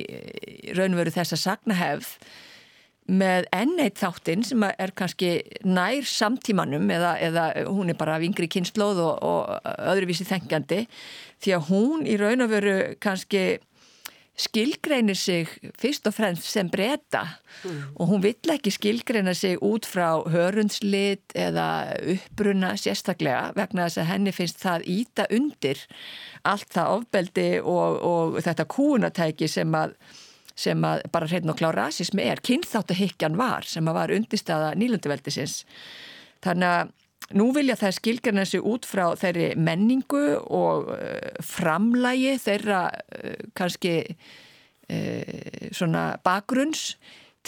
raun og veru þessa sagnahefð með enneitt þáttinn sem er kannski nær samtímanum eða, eða hún er bara af yngri kynnslóð og, og öðruvísi þengjandi því að hún í raun og veru kannski skilgreinir sig fyrst og fremst sem breyta mm. og hún vill ekki skilgreina sig út frá hörundslit eða uppbruna sérstaklega vegna þess að henni finnst það íta undir allt það ofbeldi og, og þetta kúnatæki sem að sem að bara hreitn og klá rasismi er kynþáttahyggjan var sem að var undirstaða nýlanduveldisins þannig að nú vilja það skilgjana þessu út frá þeirri menningu og uh, framlægi þeirra uh, kannski uh, svona bakgrunns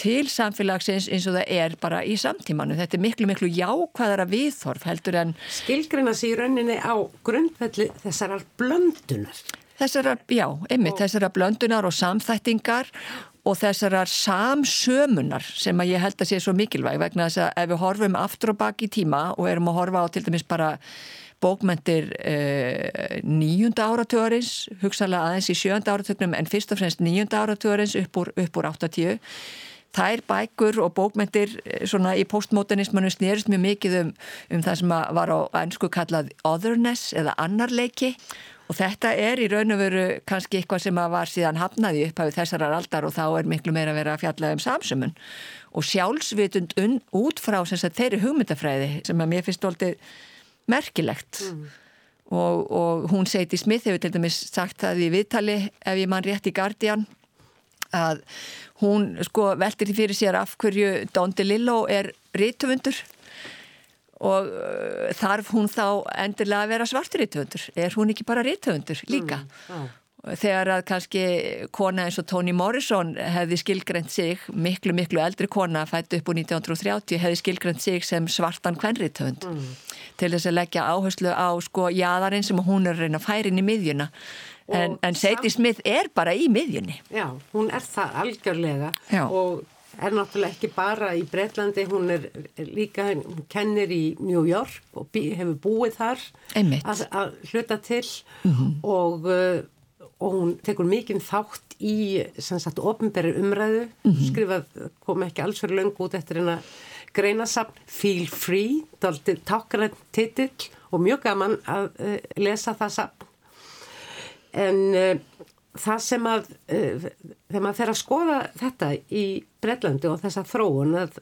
til samfélagsins eins og það er bara í samtímanu. Þetta er miklu, miklu jákvæðara viðþorf heldur en... Skilgrina sér rauninni á grundvelli þessarar blöndunar. Þessara, já, einmitt, þessara blöndunar og samþættingar og þessara samsömunar sem að ég held að sé svo mikilvæg vegna þess að ef við horfum aftur og baki í tíma og erum að horfa á til dæmis bara bókmentir eh, nýjunda áratugurins, hugsalega aðeins í sjönda áratugnum en fyrst og fremst nýjunda áratugurins upp úr, upp úr 80 Þær bækur og bókmentir eh, svona í postmodernismanu snýrst mjög mikið um, um það sem var á ennsku kallað otherness eða annarleiki Og þetta er í raun og veru kannski eitthvað sem var síðan hafnaði upp hafið þessarar aldar og þá er miklu meira að vera að fjalla um samsumun. Og sjálfsvitund un, út frá sagt, þeirri hugmyndafræði sem að mér finnst doldið merkilegt. Mm. Og, og hún Seiti Smith hefur til dæmis sagt það í viðtali ef ég mann rétt í Guardian að hún sko veltir því fyrir sér af hverju Don DeLillo er rítumundur og uh, þarf hún þá endilega að vera svartur rítuhundur er hún ekki bara rítuhundur líka? Mm, þegar að kannski kona eins og Toni Morrison hefði skilgrend sig, miklu miklu eldri kona fættu upp úr 1930 hefði skilgrend sig sem svartan kvenrítuhund mm. til þess að leggja áherslu á sko jæðarinn sem hún er reyna að færa inn í miðjuna en, en Sadie Smith er bara í miðjunni Já, hún er það algjörlega Já. og er náttúrulega ekki bara í Breitlandi, hún er líka, hún kennir í New York og bí, hefur búið þar að, að hluta til mm -hmm. og, uh, og hún tekur mikinn þátt í ofnbæri umræðu, mm -hmm. skrifað kom ekki alls fyrir löngu út eftir hennar greinasafn Feel Free, daldi takkara titill og mjög gaman að uh, lesa það safn. En uh, það sem að, uh, þegar maður fer að skoða þetta í Breitlandi og þessa þróun, að,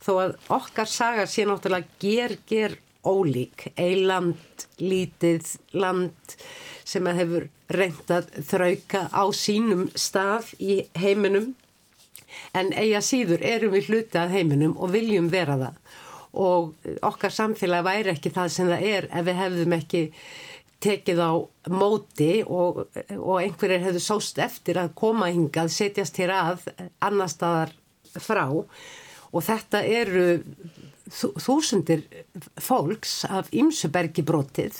þó að okkar saga sé náttúrulega ger, ger ólík, eiland, lítið land sem að hefur reyndað þrauka á sínum stað í heiminum. En eiga síður erum við hluti að heiminum og viljum vera það. Og okkar samfélag væri ekki það sem það er ef við hefðum ekki tekið á móti og, og einhverjir hefðu sóst eftir að koma hingað, setjast hér að annar staðar frá. Og þetta eru þúsundir fólks af Ímsubergi brotið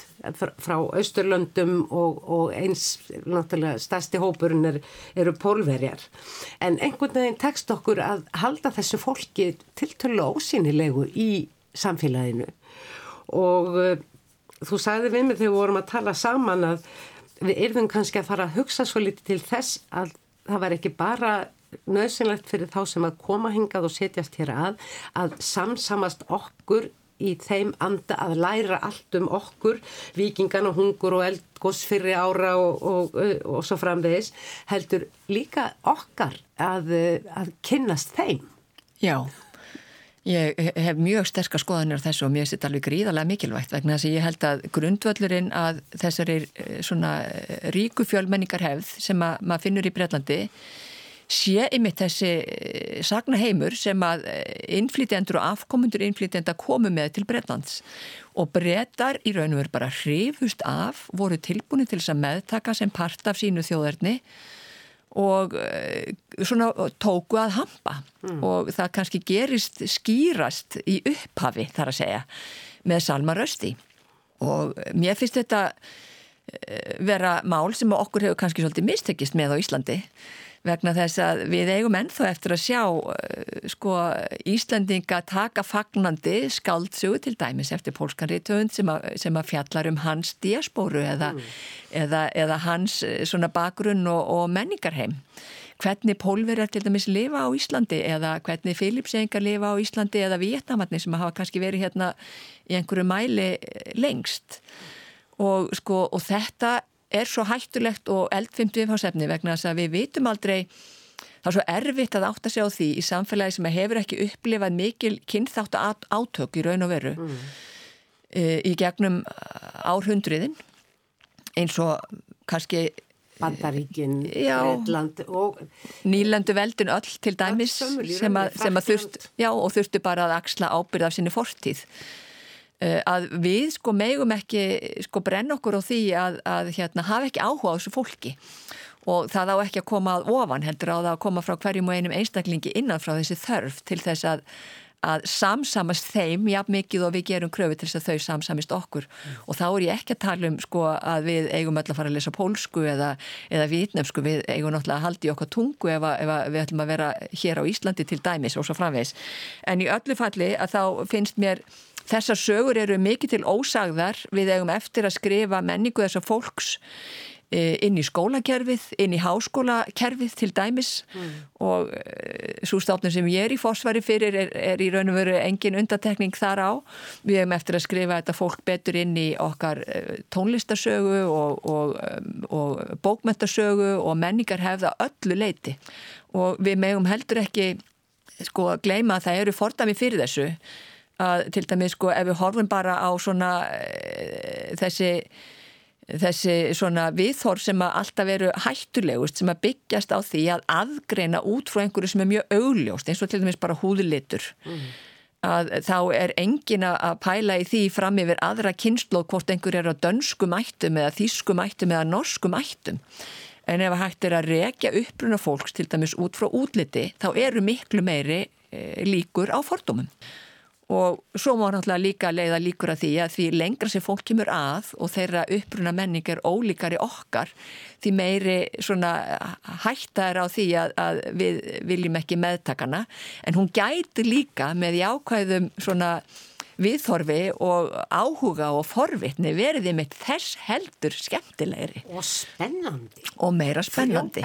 frá Östurlöndum og, og eins náttúrulega stærsti hópurinn er, eru pólverjar. En einhvern veginn tekst okkur að halda þessu fólki tiltölu ósýnilegu í samfélaginu. Og þú sagði við mig þegar við vorum að tala saman að við erum kannski að fara að hugsa svo litið til þess að það var ekki bara nöðsynlegt fyrir þá sem að koma hingað og setjast hér að að samsamast okkur í þeim anda að læra allt um okkur, vikingan og hungur og eldgós fyrir ára og, og, og, og svo framvegis heldur líka okkar að, að kynnast þeim. Já, ég hef mjög sterkar skoðanir á þessu og mér finnst þetta alveg gríðarlega mikilvægt vegna þess að ég held að grundvöllurinn að þessari eh, svona eh, ríku fjölmenningar hefð sem að maður finnur í Breitlandi sé ymitt þessi eh, sagna heimur sem að innflytjendur og afkomundur innflytjenda komu með til Breitlands og brettar í raun og veru bara hrifust af, voru tilbúinu til þess að meðtaka sem part af sínu þjóðarni og eh, svona tóku að hampa. Mm. og það kannski gerist skýrast í upphafi þar að segja með Salma Rösti og mér finnst þetta vera mál sem okkur hefur kannski svolítið mistekist með á Íslandi vegna þess að við eigum ennþá eftir að sjá eh, sko Íslandinga taka fagnandi skaldsugu til dæmis eftir pólskanriðtöfund sem, sem að fjallar um hans diasporu eða, mm. eða, eða hans eh, svona bakgrunn og, og menningarheim hvernig pólverjar til dæmis lifa á Íslandi eða hvernig Filipsengar lifa á Íslandi eða Vietnamatni sem hafa kannski verið hérna í einhverju mæli eh, lengst og sko og þetta er svo hættulegt og eldfimt viðfáðsefni vegna þess að við vitum aldrei það er svo erfitt að átta sig á því í samfélagi sem hefur ekki upplifað mikil kynþátt átök í raun og veru mm. e, í gegnum árhundriðin eins og kannski Bandaríkin, Breitland og Nýlandu veldin öll til dæmis sem að, sem að þurft, já, og þurftu bara að axla ábyrð af sinni fortíð að við sko megum ekki sko brenna okkur á því að, að hérna, hafa ekki áhuga á þessu fólki. Og það á ekki að koma að ofan heldur á það að koma frá hverjum og einum einstaklingi innan frá þessi þörf til þess að, að samsamast þeim jafn mikið og við gerum kröfu til þess að þau samsamist okkur. Mm. og þá er ég ekki að tala um sko að við eigum öll að fara að lesa pólsku eða, eða vitnefsku, við eigum náttúrulega að halda í okkar tungu ef, ef við ætlum að vera hér á Íslandi til dæmis og svo framvegs en í öllu falli að þá finnst mér Þessar sögur eru mikið til ósagðar við eigum eftir að skrifa menningu þessar fólks e, inn í skólakerfið, inn í háskólakerfið til dæmis mm. og e, svo stáfnum sem ég er í fósfari fyrir er, er í raun og veru engin undatekning þar á. Við hefum eftir að skrifa þetta fólk betur inn í okkar e, tónlistasögu og, og, og bókmentasögu og menningar hefða öllu leiti og við megum heldur ekki sko að gleima að það eru fordami fyrir þessu að til dæmis sko ef við horfum bara á svona e, þessi þessi svona viðhorf sem að alltaf veru hættulegust sem að byggjast á því að aðgreina út frá einhverju sem er mjög augljóst eins og til dæmis bara húðlitur. Mm. að þá er engin að pæla í því fram yfir aðra kynnslóð hvort einhver er á dönskum ættum eða þýskum ættum eða norskum ættum. En ef hægt er að rekja uppruna fólks til dæmis út frá útliti þá eru miklu meiri e, líkur á fordómum og svo má náttúrulega líka leiða líkur að því að því lengra sem fólk kemur að og þeirra uppruna menning er ólíkari okkar því meiri svona hætta er á því að, að við viljum ekki meðtakana en hún gæti líka með jákvæðum svona viðþorfi og áhuga og forvitni verið með þess heldur skemmtilegri. Og spennandi. Og meira spennandi.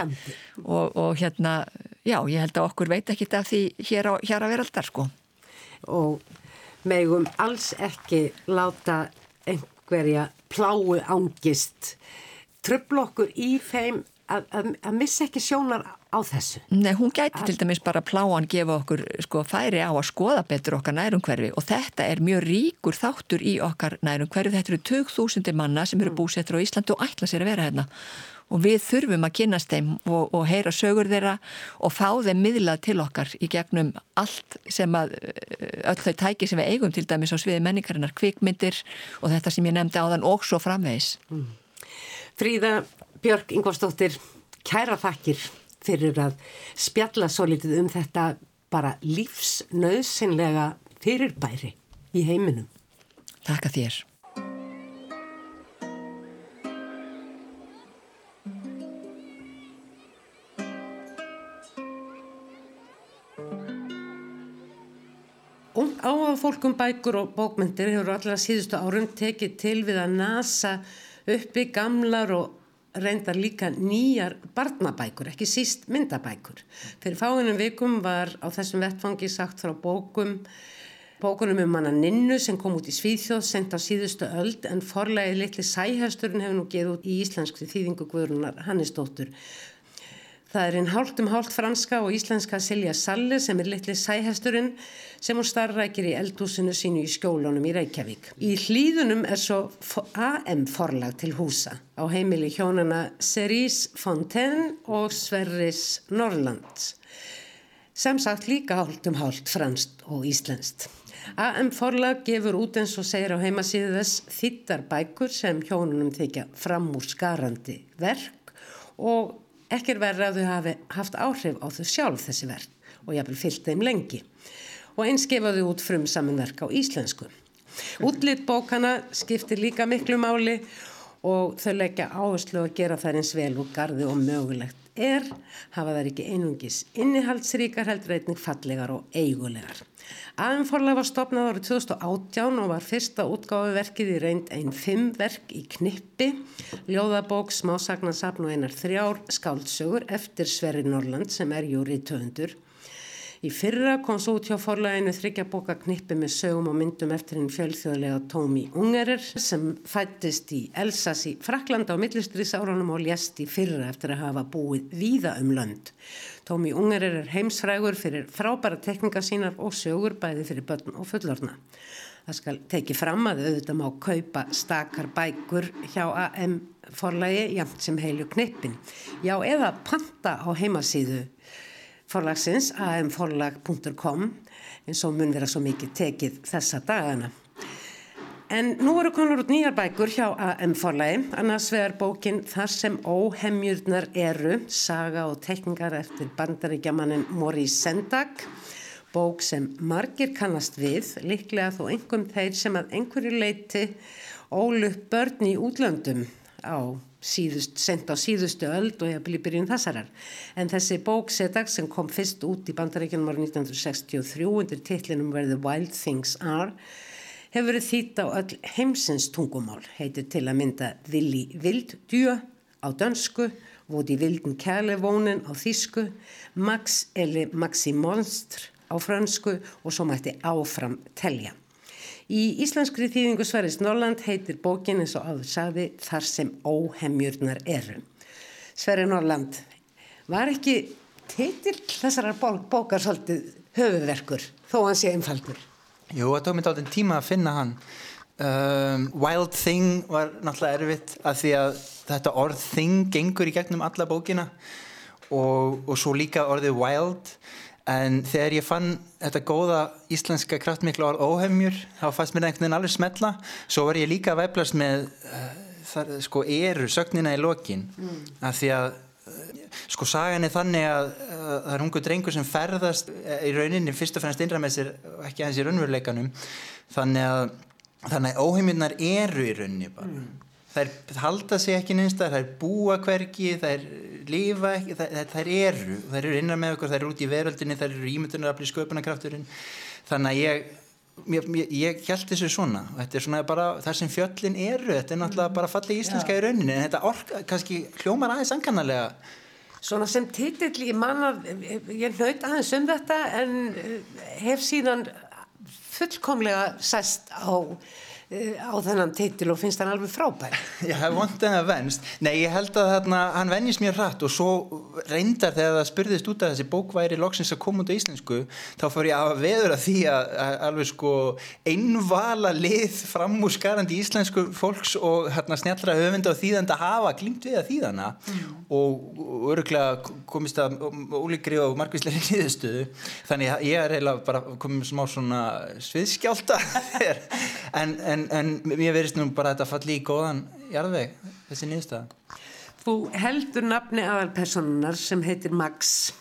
Og, og hérna, já, ég held að okkur veit ekki þetta því hér, á, hér að vera alltaf sko. Og megum alls ekki láta einhverja pláu ángist tröfl okkur í þeim að, að, að missa ekki sjónar á þessu. Nei, hún gæti All... til dæmis bara pláan gefa okkur sko færi á að skoða betur okkar nærumhverfi og þetta er mjög ríkur þáttur í okkar nærumhverfi. Þetta eru 2000 manna sem eru mm. búsettur á Íslandu og ætla sér að vera hérna og við þurfum að kynast þeim og, og heyra sögur þeirra og fá þeim miðlað til okkar í gegnum allt sem að öll þau tæki sem við eigum til dæmis á sviði menningarinnar, kvikmyndir og þetta sem ég nefndi á þann og svo framvegis. Mm. Fríða Björk Ingvarsdóttir, kæra þakkir fyrir að spjalla svo litið um þetta bara lífsnauðsynlega fyrirbæri í heiminum. Takk að þér. Áhuga fólkum bækur og bókmyndir hefur allar síðustu árum tekið til við að nasa uppi gamlar og reyndar líka nýjar barnabækur, ekki síst myndabækur. Fyrir fáinum vikum var á þessum vettfangi sagt frá bókum, bókunum um manna Ninnu sem kom út í Svíþjóð, sendt á síðustu öld en forlegið litli sæhasturinn hefur nú geð út í íslenskri þýðingu Guðrunar Hannisdóttur. Það er einn hálft um hálft franska og íslenska Silja Salle sem er litli sæhesturinn sem hún starrækir í eldhúsinu sínu í skjólunum í Reykjavík. Í hlýðunum er svo AM forlag til húsa á heimili hjónana Cerise Fontaine og Sverris Norrland. Sem sagt líka hálft um hálft franskt og íslenskt. AM forlag gefur út eins og segir á heimasíðu þess þittar bækur sem hjónunum þykja fram úr skarandi verk og Ekki er verið að þau hafi haft áhrif á þau sjálf þessi verk og ég hafði fyllt þeim lengi og eins gefaðu út frum samanverk á íslensku. Útlitt bókana skiptir líka miklu máli og þau leggja áherslu að gera þær eins vel og gardi og mögulegt er hafa þær ekki einungis innihaldsríkar heldur einnig fallegar og eigulegar. Aðeinforlega var stopnað árið 2018 og var fyrsta útgáfuverkið í reynd einn fimm verk í knippi, ljóðabók, smásagnasapn og einar þrjár skáldsögur eftir Sverri Norland sem er júri töfundur Í fyrra kom svo út hjá forlæginu þryggja boka knippi með sögum og myndum eftir hinn fjölþjóðlega Tómi Ungerer sem fættist í Elsas í Fraklanda á millistriðsárunum og lést í fyrra eftir að hafa búið víða um lönd. Tómi Ungerer er heimsfrægur fyrir frábæra teknika sínar og sögur bæði fyrir börn og fullorna. Það skal teki fram að auðvitað má kaupa stakar bækur hjá AM forlægi jamt sem heilu knippin. Já, eða panta á heimasíðu forlagsins amforlag.com eins og mun vera svo mikið tekið þessa dagana. En nú eru konar út nýjar bækur hjá AM forlagi, annars vegar bókin Þar sem óhemjurnar eru, saga og tekningar eftir bandaríkjamaninn Maurice Sendak, bók sem margir kannast við, líklega þó einhverjum þeir sem að einhverju leiti ólu börn í útlöndum á síðust, sent á síðustu öld og ég hafði byrjun þessarar. En þessi bók Sedag sem kom fyrst út í bandaríkjunum árið 1963 undir titlinum Where the Wild Things Are hefur verið þýtt á öll heimsins tungumál, heitir til að mynda Willi Vilddjö á dönsku, Voti Vilden Kærlevónin á þísku, Max eller Maxi Monstr á fransku og svo mætti áfram telja. Í íslenskri þýðingu Sverris Norland heitir bókin eins og áður sagði Þar sem óhemjurnar eru. Sverri Norland, var ekki titill þessara bókar svolítið höfuverkur þó hann sé einfaldur? Jú, það tók mér áttinn tíma að finna hann. Um, wild Thing var náttúrulega erfitt að því að þetta orð Thing gengur í gegnum alla bókina og, og svo líka orðið Wild en þegar ég fann þetta góða íslenska kraftmiklu orð óhemjur þá fannst mér einhvern veginn alveg smetla svo var ég líka að væplast með uh, þar, sko eru sögnina í lokin. Mm. að því að uh, sko sagan er þannig að uh, það er hungu drengur sem ferðast í rauninni fyrst og fremst innra með sér ekki aðeins í raunveruleikanum. Þannig að, að óheimjurnar eru í rauninni bara. Mm þær halda sig ekki neinstar, þær búa hverki, þær lifa ekki, þær, þær eru, þær eru innan með okkur, þær eru út í veröldinni, þær eru ímyndunarafli sköpunarkrafturinn, þannig að ég mér, mér, ég held þessu svona. Þetta er svona bara það sem fjöllin eru þetta er náttúrulega bara fallið íslenska í rauninni en þetta ork, kannski hljómar aðeins ankannarlega Svona sem titill, ég manna, ég hlaut aðeins um þetta en eh, hef síðan fullkomlega sæst á á þennan titil og finnst hann alveg frábær. Já, það er vondið að venst. Nei, ég held að þarna, hann venjist mér hratt og svo reyndar þegar það spurðist út að þessi bókværi loksins að koma út á íslensku þá fór ég að veður að því að, að alveg sko einvala lið fram úr skarandi íslensku fólks og hérna snjallra höfenda og þýðanda hafa glimt við að þýðana mm. og, og öruglega komist að ólíkri og margvísleiri nýðustuðu þannig ég er eiginlega bara komið smá svona sviðskjálta en, en en, en mér verist nú bara þetta falli í góðan jarðveg, þessi nýðstæða Þú heldur nafni aðalpersonunar sem heitir Max.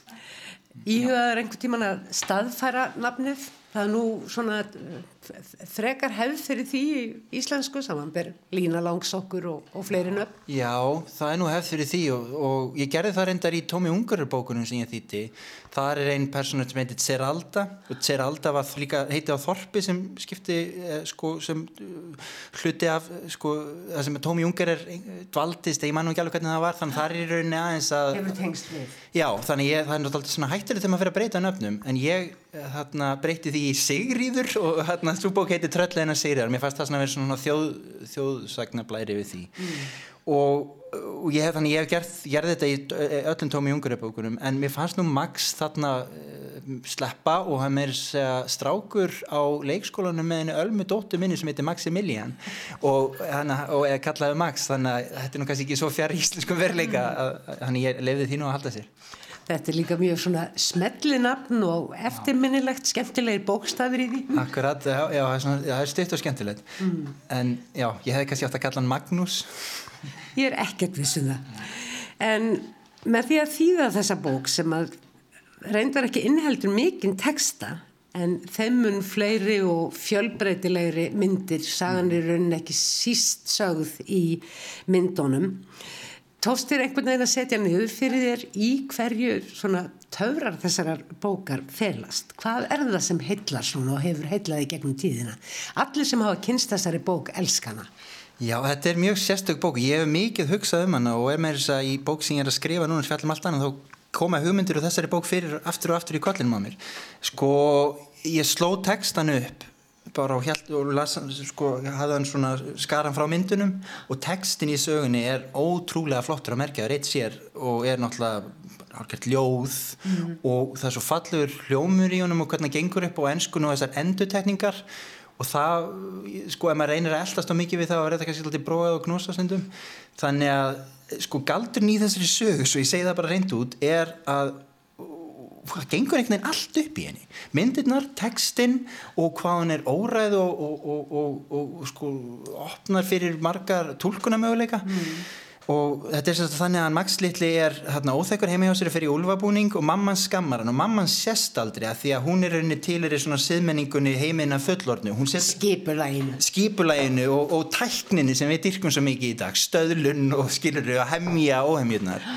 Íhugaður einhver tíman að staðfæra nafnið? Það er nú svona frekar hefð fyrir því í íslensku samanber lína langsokkur og, og fleiri nöfn. Já, það er nú hefð fyrir því og, og ég gerði það reyndar í Tómi Ungarur bókunum sem ég þýtti. Það er einn persónu sem heitir Ceralda og Ceralda var líka heitið á Þorpi sem skipti eh, sko, sem uh, hluti af sko, það sem Tómi Ungar er dvaldist, ég man nú ekki alveg hvernig það var þannig það er í rauninni aðeins að. Já, þannig ég, það er náttúrulega svona hættilega þegar maður fyrir að breyta nöfnum en ég eh, þarna breyti því í Sigríður og þarna svo bók heiti Tröllleina Sigriðar mér fannst það svona að vera svona þjóð, þjóðsagnablæri við því. Mm. og, og ég hef þannig, ég hef gert, gerði þetta í öllum tómi jungurabókunum en mér fannst nú Max þarna uh, sleppa og hann er strákur á leikskólanum með henni ölmu dóttu minni sem heitir Maximilian og hann er kallaði Max. Þannig að þetta er nú kannski ekki svo fjár íslenskum verleika að hann ég lefði því nú að halda sér Þetta er líka mjög svona smellinapn og eftirminnilegt, skemmtilegir bókstafir í því. Akkurat, já, já það er styrt og skemmtilegt. Mm. En já, ég hef kannski átt að kalla hann Magnús. Ég er ekkert vissum það. En með því að þýða þessa bók sem að reyndar ekki innheldur mikinn texta en þeimun fleiri og fjölbreytilegri myndir sagan er raunin ekki síst sögð í myndunum tóst þér einhvern veginn að setja niður fyrir þér í hverju svona töfrar þessarar bókar felast? Hvað er það sem heillar svona og hefur heillaði gegnum tíðina? Allir sem hafa kynst þessari bók elskana. Já, þetta er mjög sérstök bók. Ég hef mikið hugsað um hana og er með þess að í bók sem ég er að skrifa núna fjallum allt annað þá koma hugmyndir og þessari bók fyrir aftur og aftur í kollinum á mér. Sko, ég sló textan upp bara og, hjælt, og las, sko, hafði hann svona skaran frá myndunum og textin í sögunni er ótrúlega flottur að merkja, reitt sér og er náttúrulega hálfgært ljóð mm. og það er svo fallur hljómur í honum og hvernig það gengur upp á enskun og þessar endutekningar og það, sko, ef maður reynir að eldast á mikið við það og verða kannski alltaf bróðað og knúsa stundum, þannig að sko, galdurinn í þessari sögu, svo ég segi það bara reynd út, er að það gengur einhvern veginn allt upp í henni? Myndirnar, textin og hvað hann er óræð og, og, og, og sko opnar fyrir margar tólkunamöguleika mm. og þetta er sérst þannig að Max Littli er hérna óþekkur heima hjá sér fyrir úlfabúning og mamman skammar hann. Og mamman sérst aldrei að því að hún er rauninni til er í svona siðmenningunni heimina fullornu skipulæginu skipulæginu og tækninni sem við dyrkum svo mikið í dag. Stöðlun og skilur og hemmja óhemjurnar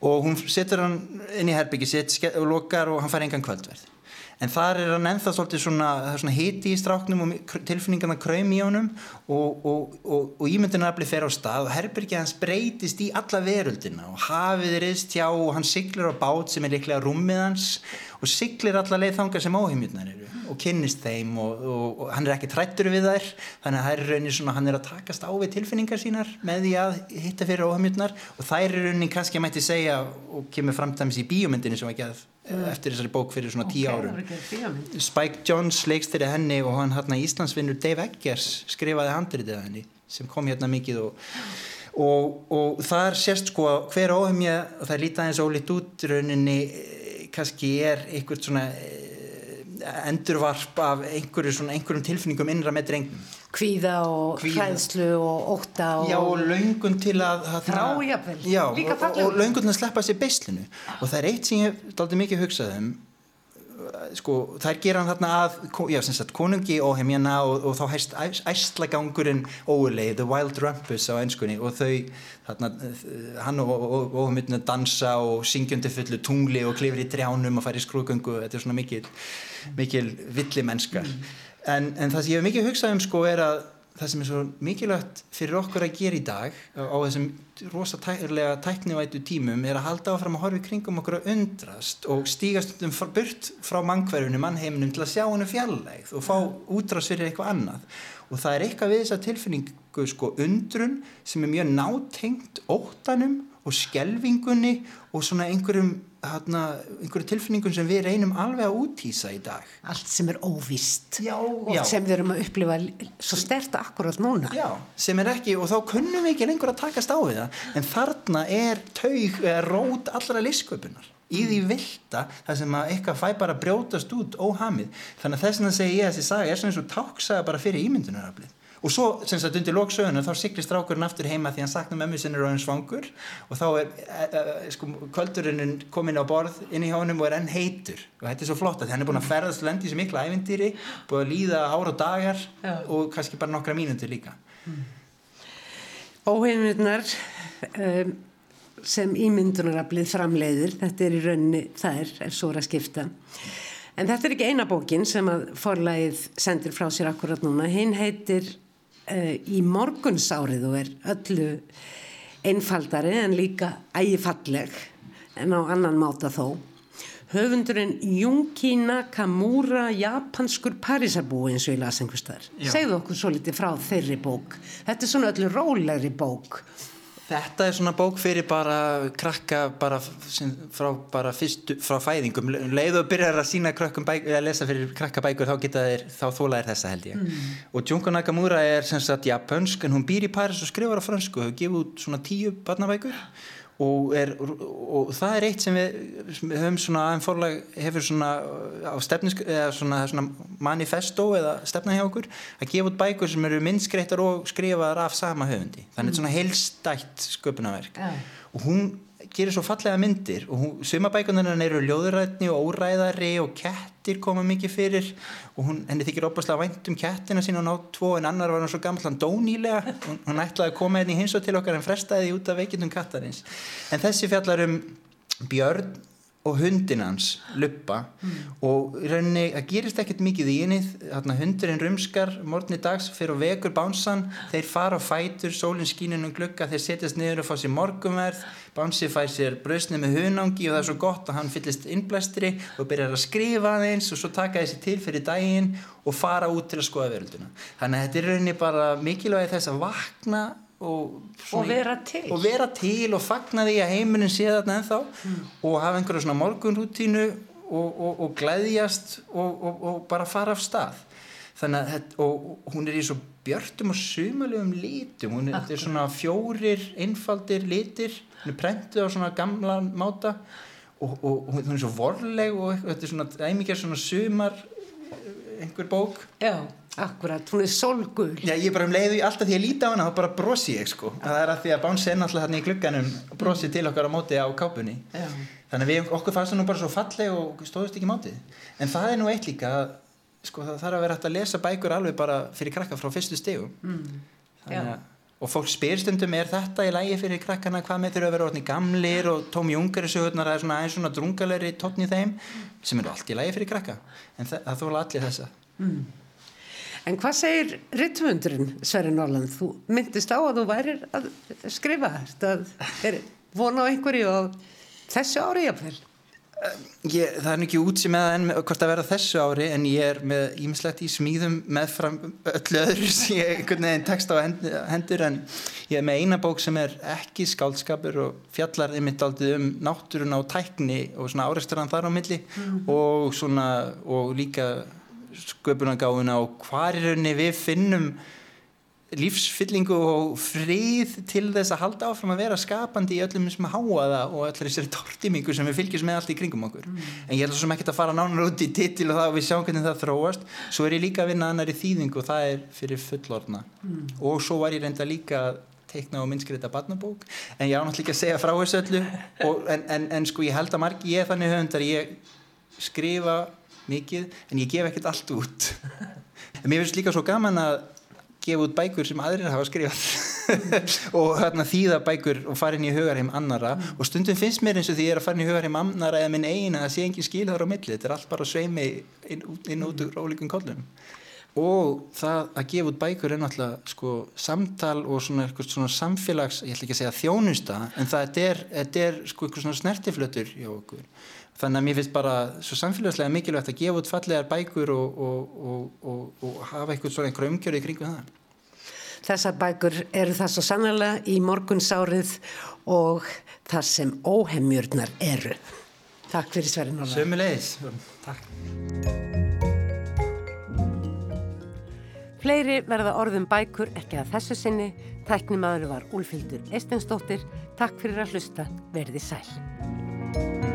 og hún setur hann inn í herbyggi sitt og lokar og hann fær engan kvöldverð en þar er hann enþá svolítið svona, svona hiti í stráknum og tilfinningarna kræm í honum og, og, og, og ímyndinarafli fer á stað og herbyrgi hans breytist í alla veröldina og hafið er eðst hjá og hann siglir á bát sem er líklega rúmið hans og siglir alla leið þangar sem áheimjurnar eru og kynnist þeim og, og, og hann er ekki trættur við þær þannig að það er raunin svona hann er að takast á við tilfinningar sínar með því að hitta fyrir óhamjutnar og það er raunin kannski að mæti segja og kemur framtæmis í bíomundinu sem ekki að. Eftir þessari bók fyrir svona tíu okay, árum. Spike Jones leikstyrði henni og hann hann Íslandsvinnur Dave Eggers skrifaði handritið henni sem kom hérna mikið og Og, og það er sérst sko hver óhemja og það er lítið aðeins ólít út rauninni eh, kannski er einhvert svona eh, endurvarp af einhverju svona, einhverjum tilfinningum innra með drengnum Kvíða og hræðslu og óta og... Já og laungun til að Þrájafvel Já og, og, og laungun til að sleppa sér beislinu. Og það er eitt sem ég daldi mikið hugsað um. Sko, þær gera hann þarna að já, sagt, konungi og heimjana og, og þá hæst æslagangurinn óulegi, The Wild Rumpus á einskunni og þau þarna, hann og, og myndinu dansa og syngjundi fullu tungli og klifir í trjánum og fær í skrúgöngu, þetta er svona mikil mikil villi mennska mm. En, en það sem ég hef mikið hugsað um sko er að það sem er svo mikilvægt fyrir okkur að gera í dag á þessum rosa tæknilega tæknivætu tímum er að halda áfram að horfa í kringum okkur að undrast og stígast um burt frá mannkverfinu, mannheiminum til að sjá hennu fjallegð og fá útrast fyrir eitthvað annað. Og það er eitthvað við þessa tilfinningu sko undrun sem er mjög nátengt óttanum og skelvingunni og svona einhverjum, hérna, einhverjum tilfinningum sem við reynum alveg að útýsa í dag. Allt sem er óvist Já, og já. sem við erum að upplifa svo stert akkurat núna. Já, sem er ekki, og þá kunnum við ekki lengur að takast á við það, en þarna er taug rót allra listsköpunar í því vilda það sem að eitthvað fæ bara að brjótast út óhamið, þannig að þess vegna segi ég að þessi saga er svona eins og táksaga bara fyrir ímyndunaraflið og svo sem sagt undir loksöguna þá siglir strákurinn aftur heima því hann saknar mömmu sinni hann svangur og þá er e, e, sko, kvöldurinn komin á borð inn í hjónum og er enn heitur og þetta er svo flott að hann er búin að ferðast lendi þessu mikla ævindýri, búin að líða ár og dagar Já. og kannski bara nokkra mínútur líka Óheimurnar um, sem ímyndunaraflið framleiðir, þetta er í rauninni þær, er að skipta. En þetta er ekki eina bókin sem að forlægið sendir frá sér akkurat núna. Hinn heitir Í morgunsárið og er öllu einfaldari en líka ægifalleg en á annan máta þó. Höfundurinn Junki Nakamura japanskur Parísarbúi eins og ég las einhvers þar. Segðu okkur svo litið frá þeirri bók. Þetta er svona öllu rólegri bók. Þetta er svona bók fyrir bara krakka bara frá bara fyrstu, frá fæðingum. Um leið og byrjar að sína krökkum bækur eða lesa fyrir krakka bækur þá geta þeir þá þólaðir þessa held ég. Og Junko Nakamura er sem sagt japansk en hún býr í Paris og skrifar á fransku og hefur gefið út svona tíu barnabækur og, er, og það er eitt sem við, sem höfum svona aðeins forlag hefur svona á stefnisk eða svona, svona manifesto eða stefna hjá okkur að gefa út bækur sem eru minnskreittar og skrifaðar af sama höfundi þannig mm. svona heilstætt sköpunarverk Já. og hún gerir svo fallega myndir og hún, sumabækunar eru ljóðrætni og óræðari og kettir koma mikið fyrir og hún, henni þykir opaslega vænt um kettina sín og ná tvo en annar var hann svo gammal hann dó nýlega. Hún, hún ætlaði að koma henni hins og til okkar en frestaði út af veikindum kattarins. En þessi fjallar um Björn og hundin hans Luppa og í rauninni það gerist ekkert mikið í henni. Þarna hundurinn rumskar morgunni dags fyrir og vekur bánsan þeir fara á fætur, sólinn skíninn um glugga þeir setjast niður og fá sér morgunverð. Bánsi fær sér brösni með hunangi og það er svo gott að hann fyllist innblæstri og byrjar að skrifa aðeins og svo taka þessi til fyrir daginn og fara út til að skoða verölduna þannig að þetta er rauninni bara mikilvægi þess að vakna og, Og vera til. og vera til og fagna því að heimurinn sé þarna ennþá. Og hafa einhverja svona morgunrútínu og, og, og glæðjast og, og bara fara af stað. Þannig að hún er í svo björtum og sumalegum litum. Hún er, er svona fjórir einfaldir litir, hún er prentuð á svona gamla máta. Og, og hún er svo vorleg og þetta er svona æmikið svona sumar einhver bók. Já, akkurat, hún er sólgul. Já, ég bara um leiðu alltaf því að líti á hana þá bara brosi ég sko. Það er að því að Bánsi er náttúrulega hann í glugganum og brosi til okkar á móti á kápunni. Já. þannig að við, okkur fannst það nú bara svo falleg og stóðust ekki mátið en það er nú eitt líka að, sko það þarf að vera hægt að lesa bækur alveg bara fyrir krakka frá fyrstu stegum mm. Já. og fólk spyr stundum er þetta í lægi fyrir krakkana? Hvað með þurfa að vera orðni gamlir og Tom Junker sögurnar það er svona aðeins svona drungalegri tónn í þeim sem eru allt í lægi fyrir krakka. En það, það þóla allir þessa En hvað segir rittvöndurinn, Sverri Norland? Þú myndist á að þú værir að skrifa þetta. Er von á einhverju á þessu ári jafnvel? Ég, það er ekki út sem eða enn með- hvort að vera þessu ári en ég er með ímislegt í smíðum meðfram öllu öðru sem ég einhvern veginn tekst á hend- hendur en ég er með eina bók sem er ekki skáldskapur og fjallar einmitt aldrei um náttúruna og tækni og svona áreisturan þar á milli og svona og líka sköpunargáfuna og hvar í rauninni við finnum lífsfyllingu og frið til þess að halda áfram að vera skapandi í öllum sem háaða og allir þessari tortimingu sem við fylgjum með allt í kringum okkur. En ég ætla svo ekki að fara nánar út í titil og það og við sjáum hvernig það þróast. Svo er ég líka að vinna annar í þýðingu og það er fyrir fullorna og svo var ég reynda líka að teikna og minnskreita barnabók. En ég á náttúrulega ekki að segja frá þessu öllu. Og, en, en, en sko ég held að margi ég er þannig höfundar ég skrifa mikið en ég gef ekkert allt út. En mér finnst líka svo gaman að gefa út bækur sem aðrir hafa skrifað og hérna, þýða bækur og fara inn í hugarheim annara og stundum finnst mér eins og því ég er að fara inn í hugarheim annara eða minn eigin að sé engin skil þar á milli. Þetta er allt bara sveimi inn, inn út úr ólíkum kollum. Og það að gefa út bækur er náttúrulega sko, samtal og svona, svona samfélags, ég ætla ekki að segja þjónusta en það er, er sko, svona snertiflötur hjá okkur þannig að mér finnst bara svo samfélagslega mikilvægt að gefa út fallegar bækur og, og, og, og hafa eitthvað svona einhverja umgjörði kringu það Þessar bækur eru það svo sannlega í morgunsárið og það sem óhemjurnar eru. Takk fyrir Sverri Nóla. Sömulegis. Takk. Fleiri verða orðum bækur ekki að þessu sinni. Tæknimaður var Úlfildur Eistensdóttir. Takk fyrir að hlusta. Verði sæl.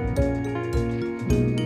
you